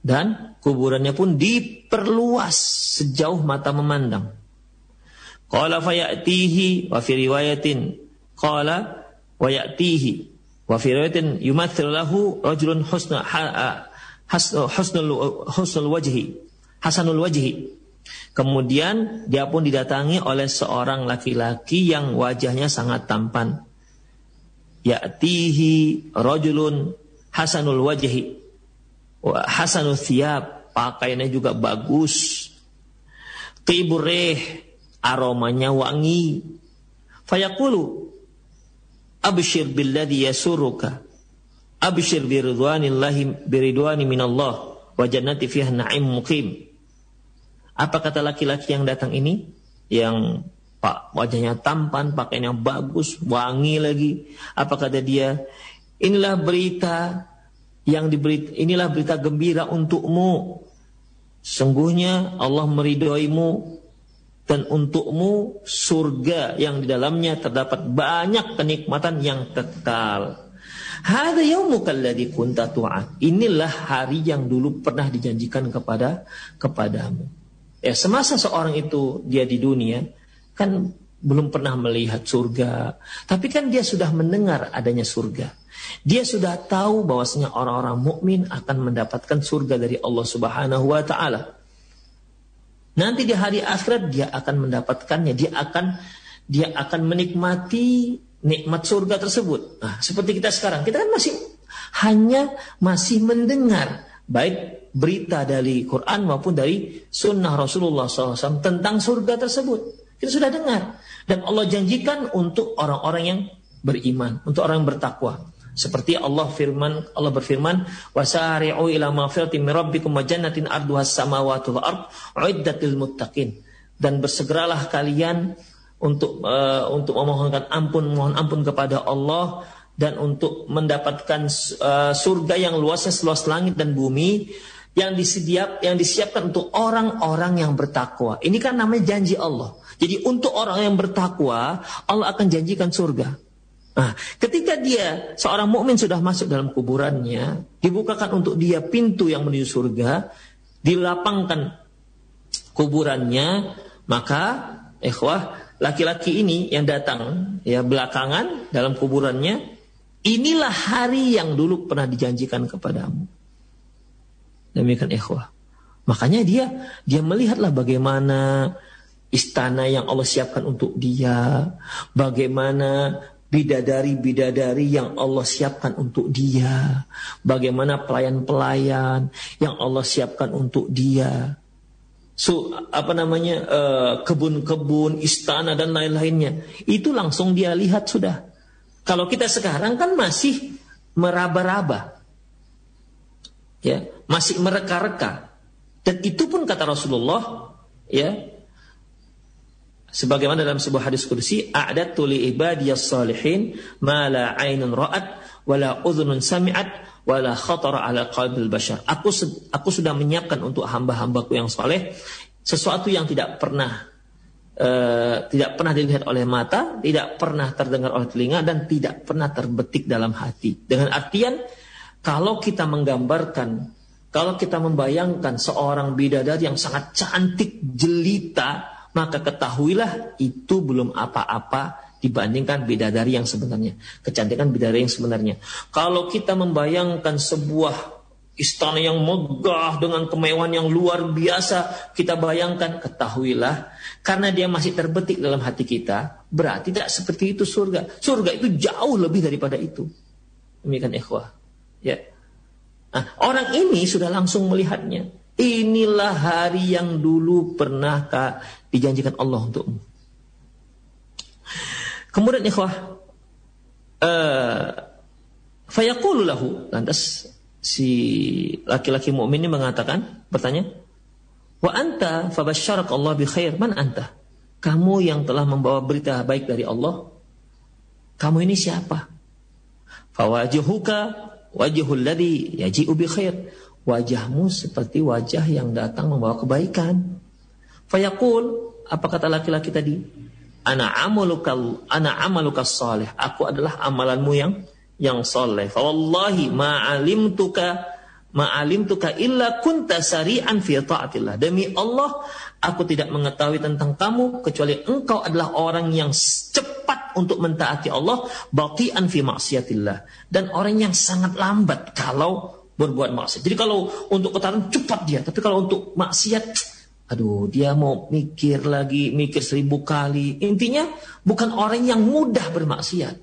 dan kuburannya pun diperluas sejauh mata memandang. Qala fayatihi wa fi riwayatin qala wa ya'tihi wa fi riwayatin yumathil lahu rajulun husna husnul husnul wajhi, hasanul wajhi. Kemudian dia pun didatangi oleh seorang laki-laki yang wajahnya sangat tampan. Ya'tihi rajulun hasanul wajhi. Hasanul thiyab, pakaiannya juga bagus. Tibureh, aromanya wangi. Fayaqulu abshir billadhi yasuruka Abshir biridwanillahi biridwani minallah wa jannati fiha na'im muqim. Apa kata laki-laki yang datang ini? Yang pak wajahnya tampan, pakaian yang bagus, wangi lagi. Apa kata dia? Inilah berita yang diberi inilah berita gembira untukmu. Sungguhnya Allah meridhoimu dan untukmu surga yang di dalamnya terdapat banyak kenikmatan yang kekal. Hada yaumuka alladhi kunta tu'ad. Inilah hari yang dulu pernah dijanjikan kepada kepadamu. Ya, semasa seorang itu dia di dunia kan belum pernah melihat surga, tapi kan dia sudah mendengar adanya surga. Dia sudah tahu bahwasanya orang-orang mukmin akan mendapatkan surga dari Allah Subhanahu wa taala. Nanti di hari akhirat dia akan mendapatkannya, dia akan dia akan menikmati nikmat surga tersebut. Nah, seperti kita sekarang, kita kan masih hanya masih mendengar baik berita dari Quran maupun dari sunnah Rasulullah SAW tentang surga tersebut. Kita sudah dengar. Dan Allah janjikan untuk orang-orang yang beriman, untuk orang yang bertakwa. Seperti Allah firman, Allah berfirman, "Wasari'u ila maghfiratin min rabbikum wa jannatin arduhas samawati wal ard, muttaqin." Dan bersegeralah kalian untuk uh, untuk memohonkan ampun mohon ampun kepada Allah dan untuk mendapatkan uh, surga yang luasnya seluas langit dan bumi yang disediap yang disiapkan untuk orang-orang yang bertakwa. Ini kan namanya janji Allah. Jadi untuk orang yang bertakwa, Allah akan janjikan surga. Nah, ketika dia seorang mukmin sudah masuk dalam kuburannya, dibukakan untuk dia pintu yang menuju surga, dilapangkan kuburannya, maka ikhwah laki-laki ini yang datang ya belakangan dalam kuburannya inilah hari yang dulu pernah dijanjikan kepadamu. Demikian ikhwah. Makanya dia dia melihatlah bagaimana istana yang Allah siapkan untuk dia bagaimana bidadari-bidadari yang Allah siapkan untuk dia bagaimana pelayan-pelayan yang Allah siapkan untuk dia so, apa namanya eh, kebun-kebun, istana dan lain-lainnya. Itu langsung dia lihat sudah. Kalau kita sekarang kan masih meraba-raba. Ya, masih mereka-reka. Dan itu pun kata Rasulullah, ya. Sebagaimana dalam sebuah hadis kursi, a'datu li ibadiyas salihin ma la 'ainun ra'at wa la udhunun sami'at wala khatara ala qalbil bashar. Aku aku sudah menyiapkan untuk hamba-hambaku yang soleh sesuatu yang tidak pernah uh, tidak pernah dilihat oleh mata, tidak pernah terdengar oleh telinga dan tidak pernah terbetik dalam hati. Dengan artian kalau kita menggambarkan, kalau kita membayangkan seorang bidadari yang sangat cantik, jelita, maka ketahuilah itu belum apa-apa dibandingkan bidadari yang sebenarnya. Kecantikan bidadari yang sebenarnya. Kalau kita membayangkan sebuah istana yang megah dengan kemewahan yang luar biasa, kita bayangkan, ketahuilah, karena dia masih terbetik dalam hati kita, berarti tidak seperti itu surga. Surga itu jauh lebih daripada itu. Demikian ikhwah. Ya. Nah, orang ini sudah langsung melihatnya. Inilah hari yang dulu pernah dijanjikan Allah untukmu. Kemudian ikhwah, uh, lahu, lantas si laki-laki mukmin ini mengatakan, bertanya, wa anta fabasyarak Allah bi khair, man anta? Kamu yang telah membawa berita baik dari Allah, kamu ini siapa? Fawajuhuka wajhul ladhi yaji'u bi khair. Wajahmu seperti wajah yang datang membawa kebaikan. Fayaqul, apa kata laki-laki tadi? Ana amaluka ana amaluka salih. Aku adalah amalanmu yang yang soleh. Wallahi ma'alimtuka ma'alimtuka illa kunta sari'an fi ta'atillah. Demi Allah, aku tidak mengetahui tentang kamu kecuali engkau adalah orang yang cepat untuk mentaati Allah, bati'an fi maksiatillah dan orang yang sangat lambat kalau berbuat maksiat. Jadi kalau untuk ketaatan cepat dia, tapi kalau untuk maksiat aduh dia mau mikir lagi, mikir seribu kali. Intinya bukan orang yang mudah bermaksiat.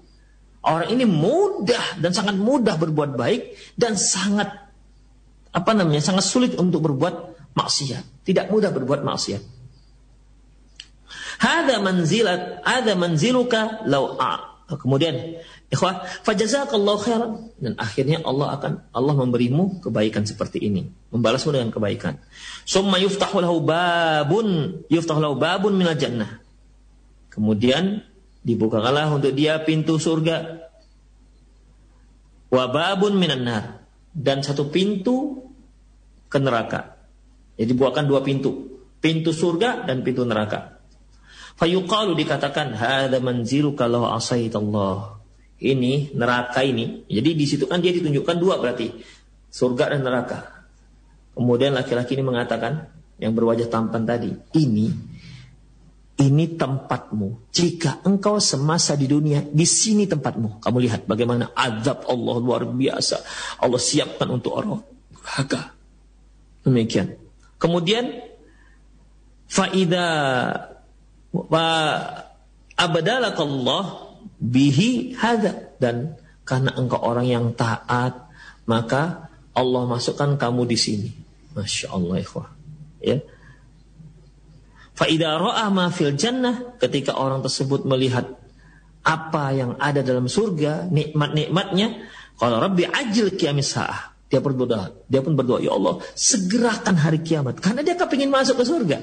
Orang ini mudah dan sangat mudah berbuat baik dan sangat apa namanya sangat sulit untuk berbuat maksiat. Tidak mudah berbuat maksiat. Hada manzilat, ada manziluka lau Kemudian, ikhwah, fajazakallahu khairan dan akhirnya Allah akan Allah memberimu kebaikan seperti ini, membalasmu dengan kebaikan. Summa yuftahu lahu babun, yuftahu lahu babun minal jannah. Kemudian dibukakanlah untuk dia pintu surga. Wa babun minan nar dan satu pintu ke neraka. Jadi buahkan dua pintu, pintu surga dan pintu neraka. Fayuqalu dikatakan hadza manziluka law asaitallah. Ini neraka ini. Jadi di situ kan dia ditunjukkan dua berarti. Surga dan neraka. Kemudian laki-laki ini mengatakan yang berwajah tampan tadi, ini ini tempatmu. Jika engkau semasa di dunia, di sini tempatmu. Kamu lihat bagaimana azab Allah luar biasa. Allah siapkan untuk orang durhaka. Demikian. Kemudian faida wa abdalakallah bihi hada. Dan karena engkau orang yang taat maka Allah masukkan kamu di sini. Masya Allah ikhwah. Ya. Faidah ro'ah ma fil jannah ketika orang tersebut melihat apa yang ada dalam surga nikmat-nikmatnya kalau Rabbi ajil kiamis sa'ah. Dia berdoa. Dia pun berdoa ya Allah segerakan hari kiamat. Karena dia kepingin masuk ke surga.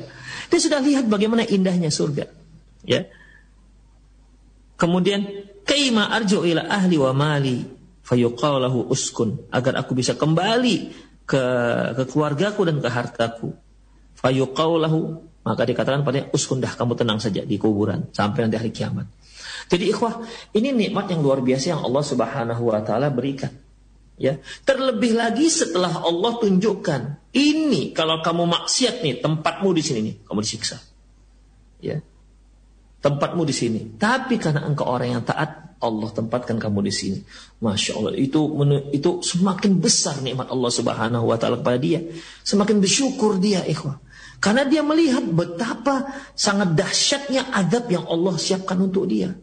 Dia sudah lihat bagaimana indahnya surga. Ya. Kemudian kaima arju ila ahli wa mali fayuqalahu uskun agar aku bisa kembali ke ke keluargaku dan ke hartaku. Fayuqalahu maka dikatakan pada uskun dah kamu tenang saja di kuburan sampai nanti hari kiamat. Jadi ikhwah, ini nikmat yang luar biasa yang Allah Subhanahu wa taala berikan. Ya, terlebih lagi setelah Allah tunjukkan ini kalau kamu maksiat nih tempatmu di sini nih, kamu disiksa. Ya. Tempatmu di sini. Tapi karena engkau orang yang taat, Allah tempatkan kamu di sini. Masya Allah, itu itu semakin besar nikmat Allah Subhanahu wa taala kepada dia. Semakin bersyukur dia, ikhwah. Karena dia melihat betapa sangat dahsyatnya adab yang Allah siapkan untuk dia.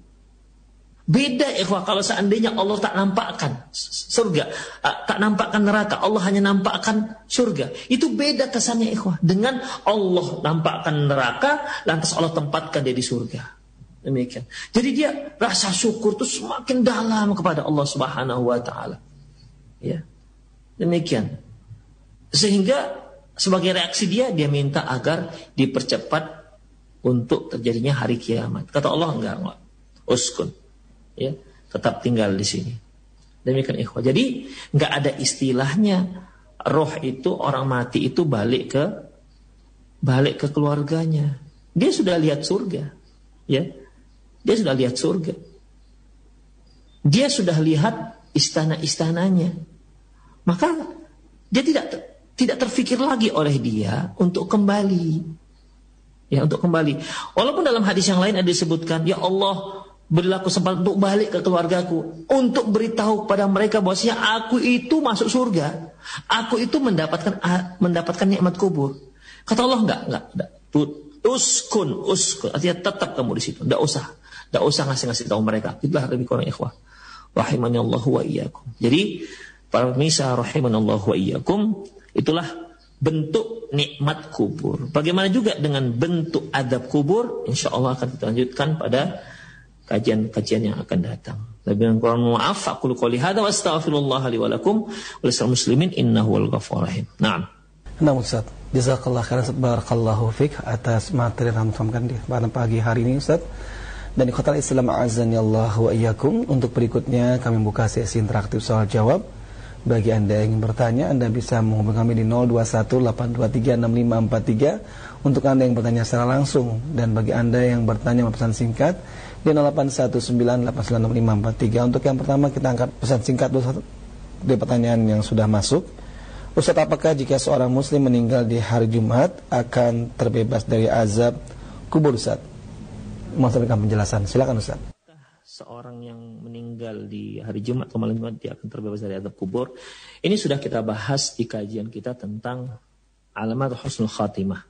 Beda ikhwah kalau seandainya Allah tak nampakkan surga, ah, tak nampakkan neraka, Allah hanya nampakkan surga. Itu beda kesannya ikhwah dengan Allah nampakkan neraka, lantas Allah tempatkan dia di surga. Demikian. Jadi dia rasa syukur itu semakin dalam kepada Allah Subhanahu wa taala. Ya. Demikian. Sehingga sebagai reaksi dia dia minta agar dipercepat untuk terjadinya hari kiamat. Kata Allah enggak, enggak. Uskun ya tetap tinggal di sini. Demikian ikhwah. Jadi nggak ada istilahnya roh itu orang mati itu balik ke balik ke keluarganya. Dia sudah lihat surga, ya. Dia sudah lihat surga. Dia sudah lihat istana-istananya. Maka dia tidak tidak terfikir lagi oleh dia untuk kembali. Ya, untuk kembali. Walaupun dalam hadis yang lain ada disebutkan, ya Allah, Berilah kesempatan untuk balik ke keluargaku. Untuk beritahu kepada mereka bahwasanya aku itu masuk surga. Aku itu mendapatkan mendapatkan nikmat kubur. Kata Allah enggak, enggak, enggak. Uskun, uskun. Artinya tetap kamu di situ. Enggak usah. Enggak usah ngasih-ngasih tahu mereka. Itulah lebih kurang ikhwah. Rahimani Allah wa iyyakum. Jadi, para pemirsa rahimani Allah wa iyyakum, itulah bentuk nikmat kubur. Bagaimana juga dengan bentuk adab kubur, insya Allah akan kita lanjutkan pada kajian-kajian yang akan datang. Lebih kurang maaf, aku qouli hadza wa astaghfirullah li wa lakum muslimin innahu wal ghafurur rahim. Naam. Nah Ustaz, jazakallah khairan barakallahu fik atas materi yang sampaikan di pada pagi hari ini Ustaz. Dan di kota Islam azan Allah wa iyyakum untuk berikutnya kami buka sesi interaktif soal jawab. Bagi Anda yang ingin bertanya, Anda bisa menghubungi kami di 0218236543 untuk Anda yang bertanya secara langsung dan bagi Anda yang bertanya pesan singkat di 0819896543. Untuk yang pertama kita angkat pesan singkat dulu dari pertanyaan yang sudah masuk. Ustaz, apakah jika seorang muslim meninggal di hari Jumat akan terbebas dari azab kubur Ustaz? Mau penjelasan. Silakan Ustaz seorang yang meninggal di hari Jumat atau malam Jumat dia akan terbebas dari adab kubur. Ini sudah kita bahas di kajian kita tentang alamat husnul khatimah.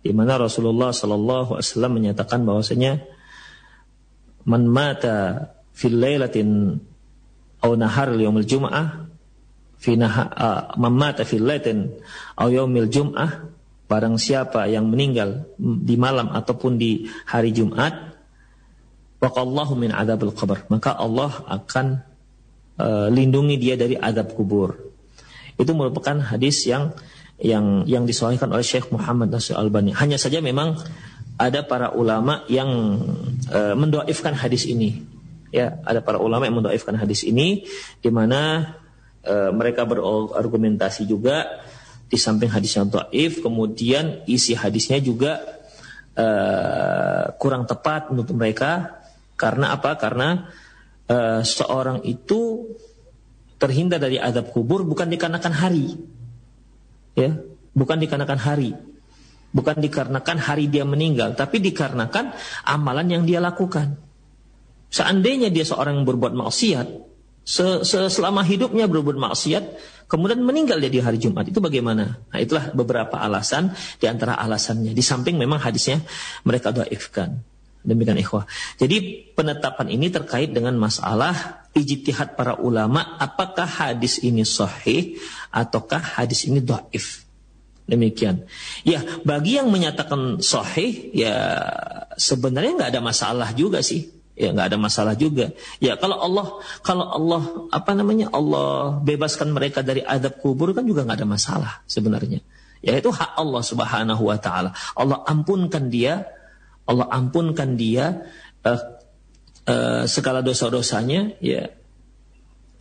Di mana Rasulullah sallallahu alaihi wasallam menyatakan bahwasanya man mata fil lailatin aw nahar yaumil jum'ah fi uh, man mata fil lailatin aw yaumil jum'ah barang siapa yang meninggal di malam ataupun di hari Jumat waqallahu min adzabul qabr. Maka Allah akan uh, lindungi dia dari adab kubur. Itu merupakan hadis yang yang yang disahihkan oleh Syekh Muhammad Nasir Albani. Hanya saja memang ada para ulama yang uh, mendoaifkan hadis ini ya ada para ulama yang mendoaifkan hadis ini di mana uh, mereka berargumentasi juga di samping hadis yang doaif kemudian isi hadisnya juga uh, kurang tepat menurut mereka karena apa? Karena uh, seorang itu terhindar dari adab kubur bukan dikarenakan hari. Ya, bukan dikarenakan hari. Bukan dikarenakan hari dia meninggal, tapi dikarenakan amalan yang dia lakukan. Seandainya dia seorang yang berbuat maksiat, selama hidupnya berbuat maksiat, kemudian meninggal dia di hari Jumat, itu bagaimana? Nah, itulah beberapa alasan di antara alasannya. Di samping memang hadisnya mereka doaifkan. Demikian ikhwah. Jadi penetapan ini terkait dengan masalah ijtihad para ulama apakah hadis ini sahih ataukah hadis ini dhaif. Demikian. Ya, bagi yang menyatakan sahih ya sebenarnya nggak ada masalah juga sih. Ya nggak ada masalah juga. Ya kalau Allah kalau Allah apa namanya Allah bebaskan mereka dari adab kubur kan juga nggak ada masalah sebenarnya. Ya itu hak Allah Subhanahu wa taala. Allah ampunkan dia Allah ampunkan dia uh, uh, segala dosa-dosanya ya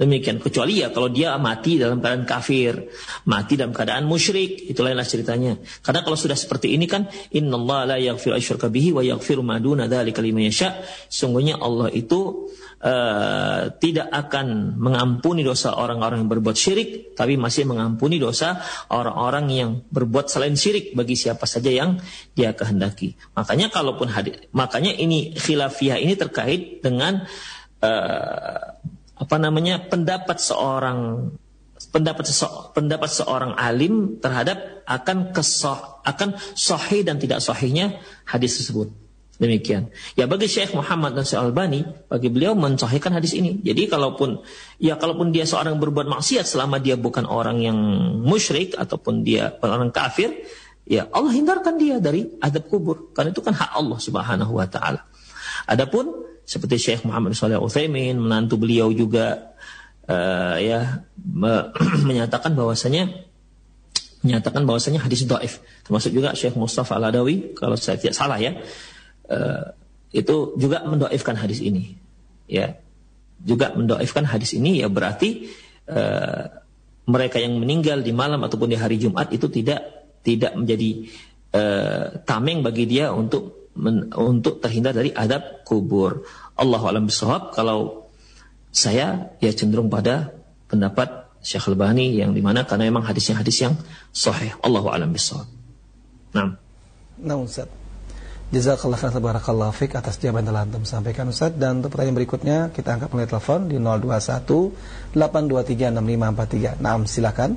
demikian. Kecuali ya kalau dia mati dalam keadaan kafir. Mati dalam keadaan musyrik. Itu lainlah ceritanya. Karena kalau sudah seperti ini kan innallaha la yaghfiru bihi wa yaghfiru ma duna dzalika liman yasha. Sungguhnya Allah itu uh, tidak akan mengampuni dosa orang-orang yang berbuat syirik, tapi masih mengampuni dosa orang-orang yang berbuat selain syirik bagi siapa saja yang dia kehendaki. Makanya kalaupun hadir, makanya ini khilafiyah ini terkait dengan uh, apa namanya pendapat seorang pendapat pendapat seorang alim terhadap akan kesoh akan sahih dan tidak sahihnya hadis tersebut. Demikian. Ya bagi Syekh Muhammad Nasir Albani, bagi beliau mensahihkan hadis ini. Jadi kalaupun ya kalaupun dia seorang berbuat maksiat selama dia bukan orang yang musyrik ataupun dia orang kafir, ya Allah hindarkan dia dari adab kubur. Karena itu kan hak Allah Subhanahu wa taala. Adapun seperti Syekh Muhammad Shalih Utsaimin, menantu beliau juga uh, ya me menyatakan bahwasanya menyatakan bahwasanya hadis dhaif. Termasuk juga Syekh Mustafa Al-Adawi kalau saya tidak salah ya uh, itu juga mendoifkan hadis ini ya juga mendoifkan hadis ini ya berarti uh, mereka yang meninggal di malam ataupun di hari Jumat itu tidak tidak menjadi uh, tameng bagi dia untuk men, untuk terhindar dari adab kubur. Allah alam bisawab kalau saya ya cenderung pada pendapat Syekh Al-Bani yang di mana karena memang hadisnya hadis yang sahih. Allah alam bisawab. Nah. Nah Ustaz. Jazakallah khairan barakallahu fik atas jawaban telah antum sampaikan Ustaz dan untuk pertanyaan berikutnya kita angkat melalui telepon di 021 8236543. Naam, silakan.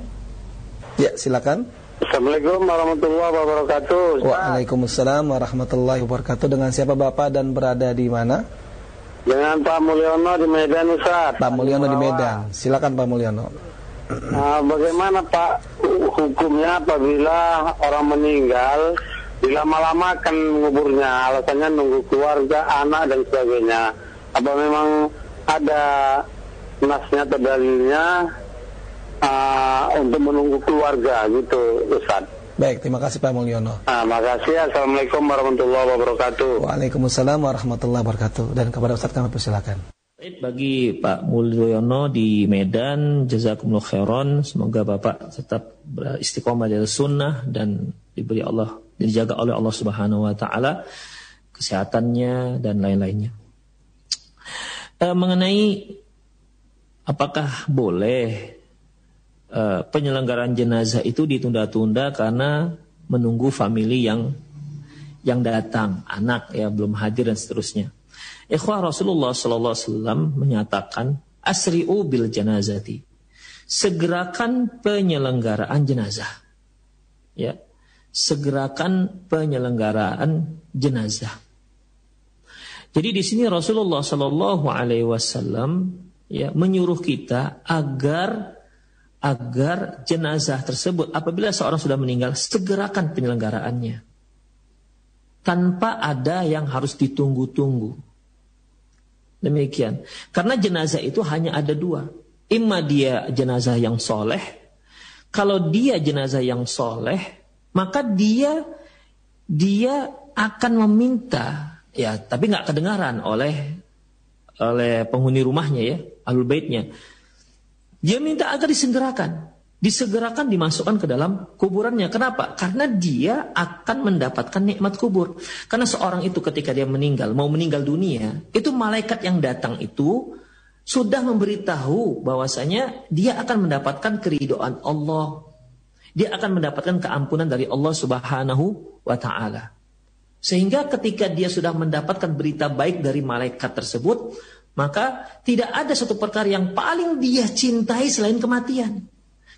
Ya, silakan. Assalamualaikum warahmatullahi wabarakatuh. Waalaikumsalam warahmatullahi wabarakatuh. Dengan siapa Bapak dan berada di mana? Dengan Pak Mulyono di Medan Ustaz. Pak Mulyono di Medan. Silakan Pak Mulyono. Nah, bagaimana Pak hukumnya apabila orang meninggal dilama-lamakan nguburnya alasannya nunggu keluarga, anak dan sebagainya. Apa memang ada nasnya atau dalilnya uh, untuk menunggu keluarga gitu Ustaz. Baik, terima kasih Pak Mulyono. Nah, makasih. Assalamualaikum warahmatullahi wabarakatuh. Waalaikumsalam warahmatullahi wabarakatuh. Dan kepada Ustaz kami persilakan. Bagi Pak Mulyono di Medan, jazakumullah khairan. Semoga Bapak tetap beristiqomah dari sunnah dan diberi Allah dijaga oleh Allah Subhanahu wa taala kesehatannya dan lain-lainnya. E, mengenai apakah boleh e, penyelenggaraan jenazah itu ditunda-tunda karena menunggu famili yang yang datang, anak ya belum hadir dan seterusnya. Ikhwah Rasulullah sallallahu alaihi wasallam menyatakan asri'u bil janazati. Segerakan penyelenggaraan jenazah. Ya. Segerakan penyelenggaraan jenazah. Jadi di sini Rasulullah sallallahu alaihi wasallam ya menyuruh kita agar agar jenazah tersebut apabila seorang sudah meninggal segerakan penyelenggaraannya tanpa ada yang harus ditunggu-tunggu. Demikian. Karena jenazah itu hanya ada dua. Imma dia jenazah yang soleh. Kalau dia jenazah yang soleh, maka dia dia akan meminta, ya tapi nggak kedengaran oleh oleh penghuni rumahnya ya, alul baitnya. Dia minta agar disegerakan disegerakan dimasukkan ke dalam kuburannya. Kenapa? Karena dia akan mendapatkan nikmat kubur. Karena seorang itu ketika dia meninggal, mau meninggal dunia, itu malaikat yang datang itu sudah memberitahu bahwasanya dia akan mendapatkan keridoan Allah. Dia akan mendapatkan keampunan dari Allah Subhanahu wa taala. Sehingga ketika dia sudah mendapatkan berita baik dari malaikat tersebut, maka tidak ada satu perkara yang paling dia cintai selain kematian.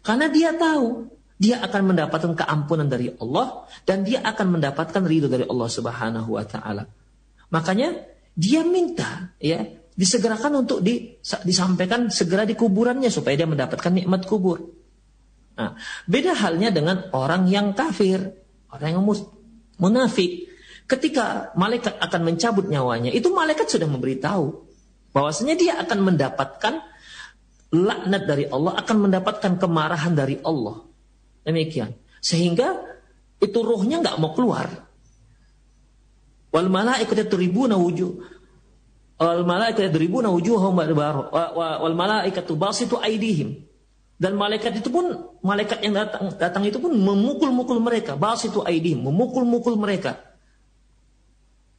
Karena dia tahu dia akan mendapatkan keampunan dari Allah dan dia akan mendapatkan ridho dari Allah Subhanahu wa taala. Makanya dia minta ya disegerakan untuk di, disampaikan segera di kuburannya supaya dia mendapatkan nikmat kubur. Nah, beda halnya dengan orang yang kafir, orang yang munafik. Ketika malaikat akan mencabut nyawanya, itu malaikat sudah memberitahu bahwasanya dia akan mendapatkan laknat dari Allah akan mendapatkan kemarahan dari Allah. Demikian. Sehingga itu rohnya nggak mau keluar. Wal malaikatu tribuna wujuh wal malaikatu tribuna wujuhum wal malaikatu basitu aidihim. Dan malaikat itu pun malaikat yang datang datang itu pun memukul-mukul mereka, basitu aidihim, memukul-mukul mereka.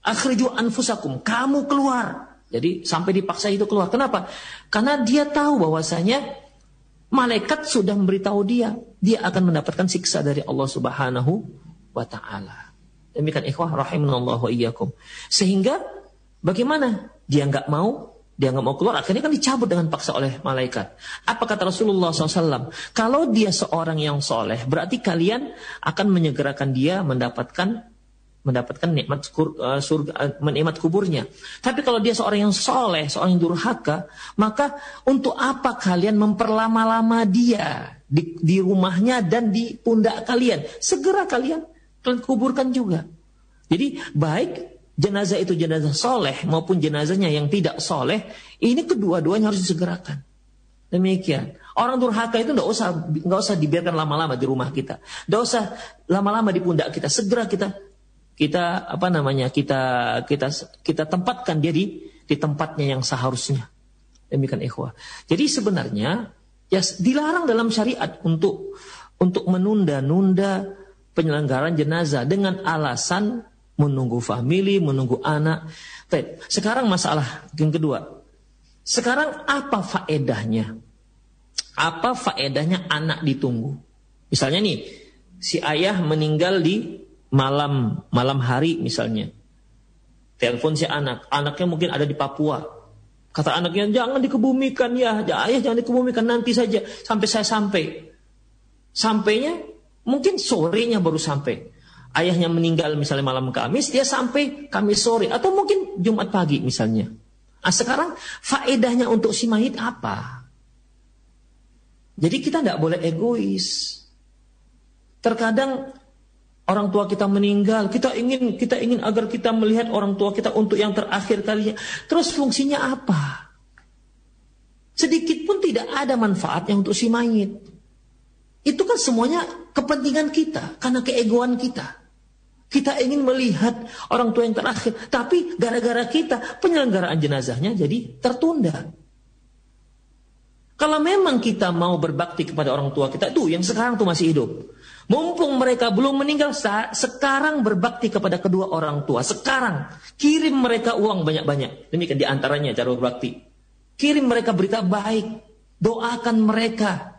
Akhriju anfusakum, kamu keluar jadi sampai dipaksa itu keluar. Kenapa? Karena dia tahu bahwasanya malaikat sudah memberitahu dia, dia akan mendapatkan siksa dari Allah Subhanahu wa taala. Demikian ikhwah rahimanallahu iyyakum. Sehingga bagaimana? Dia nggak mau, dia nggak mau keluar, akhirnya kan dicabut dengan paksa oleh malaikat. Apa kata Rasulullah SAW? Kalau dia seorang yang soleh, berarti kalian akan menyegerakan dia mendapatkan mendapatkan nikmat uh, surga, nikmat kuburnya. Tapi kalau dia seorang yang soleh, seorang yang durhaka, maka untuk apa kalian memperlama-lama dia di, di rumahnya dan di pundak kalian? Segera kalian kalian kuburkan juga. Jadi baik jenazah itu jenazah soleh maupun jenazahnya yang tidak soleh, ini kedua-duanya harus disegerakan. Demikian. Orang durhaka itu nggak usah nggak usah dibiarkan lama-lama di rumah kita, nggak usah lama-lama di pundak kita. Segera kita kita apa namanya kita kita kita tempatkan dia di di tempatnya yang seharusnya. Demikian ikhwah. Jadi sebenarnya ya dilarang dalam syariat untuk untuk menunda-nunda penyelenggaraan jenazah dengan alasan menunggu famili menunggu anak. Baik, sekarang masalah yang kedua. Sekarang apa faedahnya? Apa faedahnya anak ditunggu? Misalnya nih si ayah meninggal di malam malam hari misalnya. Telepon si anak. Anaknya mungkin ada di Papua. Kata anaknya jangan dikebumikan ya. Ayah jangan dikebumikan. Nanti saja. Sampai saya sampai. Sampainya mungkin sorenya baru sampai. Ayahnya meninggal misalnya malam Kamis dia sampai Kamis sore. Atau mungkin Jumat pagi misalnya. Nah, sekarang faedahnya untuk si mayit apa? Jadi kita tidak boleh egois. Terkadang orang tua kita meninggal, kita ingin kita ingin agar kita melihat orang tua kita untuk yang terakhir kalinya. Terus fungsinya apa? Sedikit pun tidak ada manfaatnya untuk si mayit. Itu kan semuanya kepentingan kita karena keegoan kita. Kita ingin melihat orang tua yang terakhir, tapi gara-gara kita penyelenggaraan jenazahnya jadi tertunda. Kalau memang kita mau berbakti kepada orang tua kita, tuh yang sekarang tuh masih hidup. Mumpung mereka belum meninggal, sekarang berbakti kepada kedua orang tua. Sekarang kirim mereka uang banyak-banyak. Demikian di antaranya cara berbakti. Kirim mereka berita baik, doakan mereka.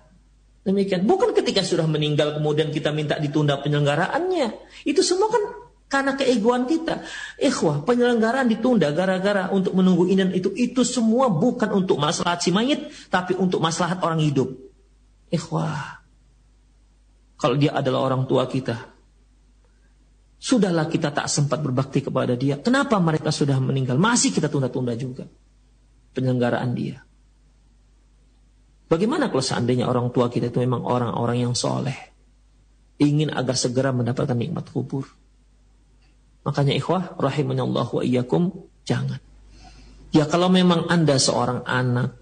Demikian. Bukan ketika sudah meninggal kemudian kita minta ditunda penyelenggaraannya. Itu semua kan karena keegoan kita. Ikhwah, penyelenggaraan ditunda gara-gara untuk menunggu ini dan itu. Itu semua bukan untuk maslahat si mayit, tapi untuk maslahat orang hidup. Ikhwah, kalau dia adalah orang tua kita, sudahlah kita tak sempat berbakti kepada dia. Kenapa mereka sudah meninggal? Masih kita tunda-tunda juga penyelenggaraan dia. Bagaimana kalau seandainya orang tua kita itu memang orang-orang yang soleh. Ingin agar segera mendapatkan nikmat kubur. Makanya ikhwah, rahimahullah wa iyyakum, jangan. Ya kalau memang anda seorang anak,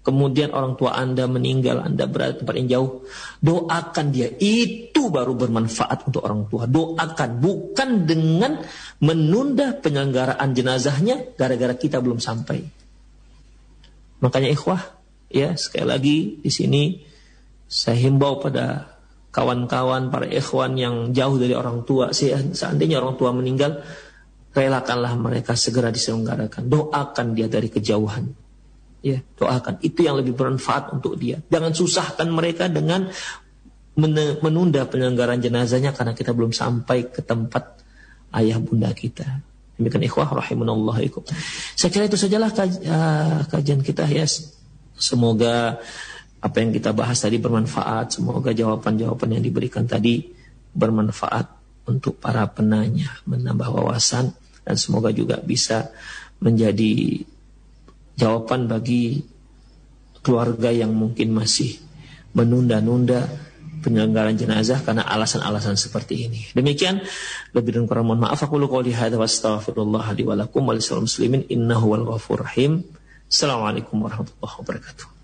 kemudian orang tua anda meninggal, anda berada di tempat yang jauh, doakan dia. Itu baru bermanfaat untuk orang tua. Doakan, bukan dengan menunda penyelenggaraan jenazahnya gara-gara kita belum sampai. Makanya ikhwah, Ya, sekali lagi di sini saya himbau pada kawan-kawan para ikhwan yang jauh dari orang tua, seandainya orang tua meninggal, relakanlah mereka segera diselenggarakan. Doakan dia dari kejauhan. Ya, doakan. Itu yang lebih bermanfaat untuk dia. Jangan susahkan mereka dengan menunda penyelenggaraan jenazahnya karena kita belum sampai ke tempat ayah bunda kita. Demikian ikhwah rahimunallah Saya kira itu sajalah ah, kajian kita ya. Semoga apa yang kita bahas tadi bermanfaat. Semoga jawaban-jawaban yang diberikan tadi bermanfaat untuk para penanya, menambah wawasan dan semoga juga bisa menjadi jawaban bagi keluarga yang mungkin masih menunda-nunda penyelenggaraan jenazah karena alasan-alasan seperti ini. Demikian lebih dan kurang mohon maaf aku lu qouli hadza wa astaghfirullah li wa lakum wa muslimin innahu wal ghafur rahim. Assalamualaikum warahmatullahi wabarakatuh.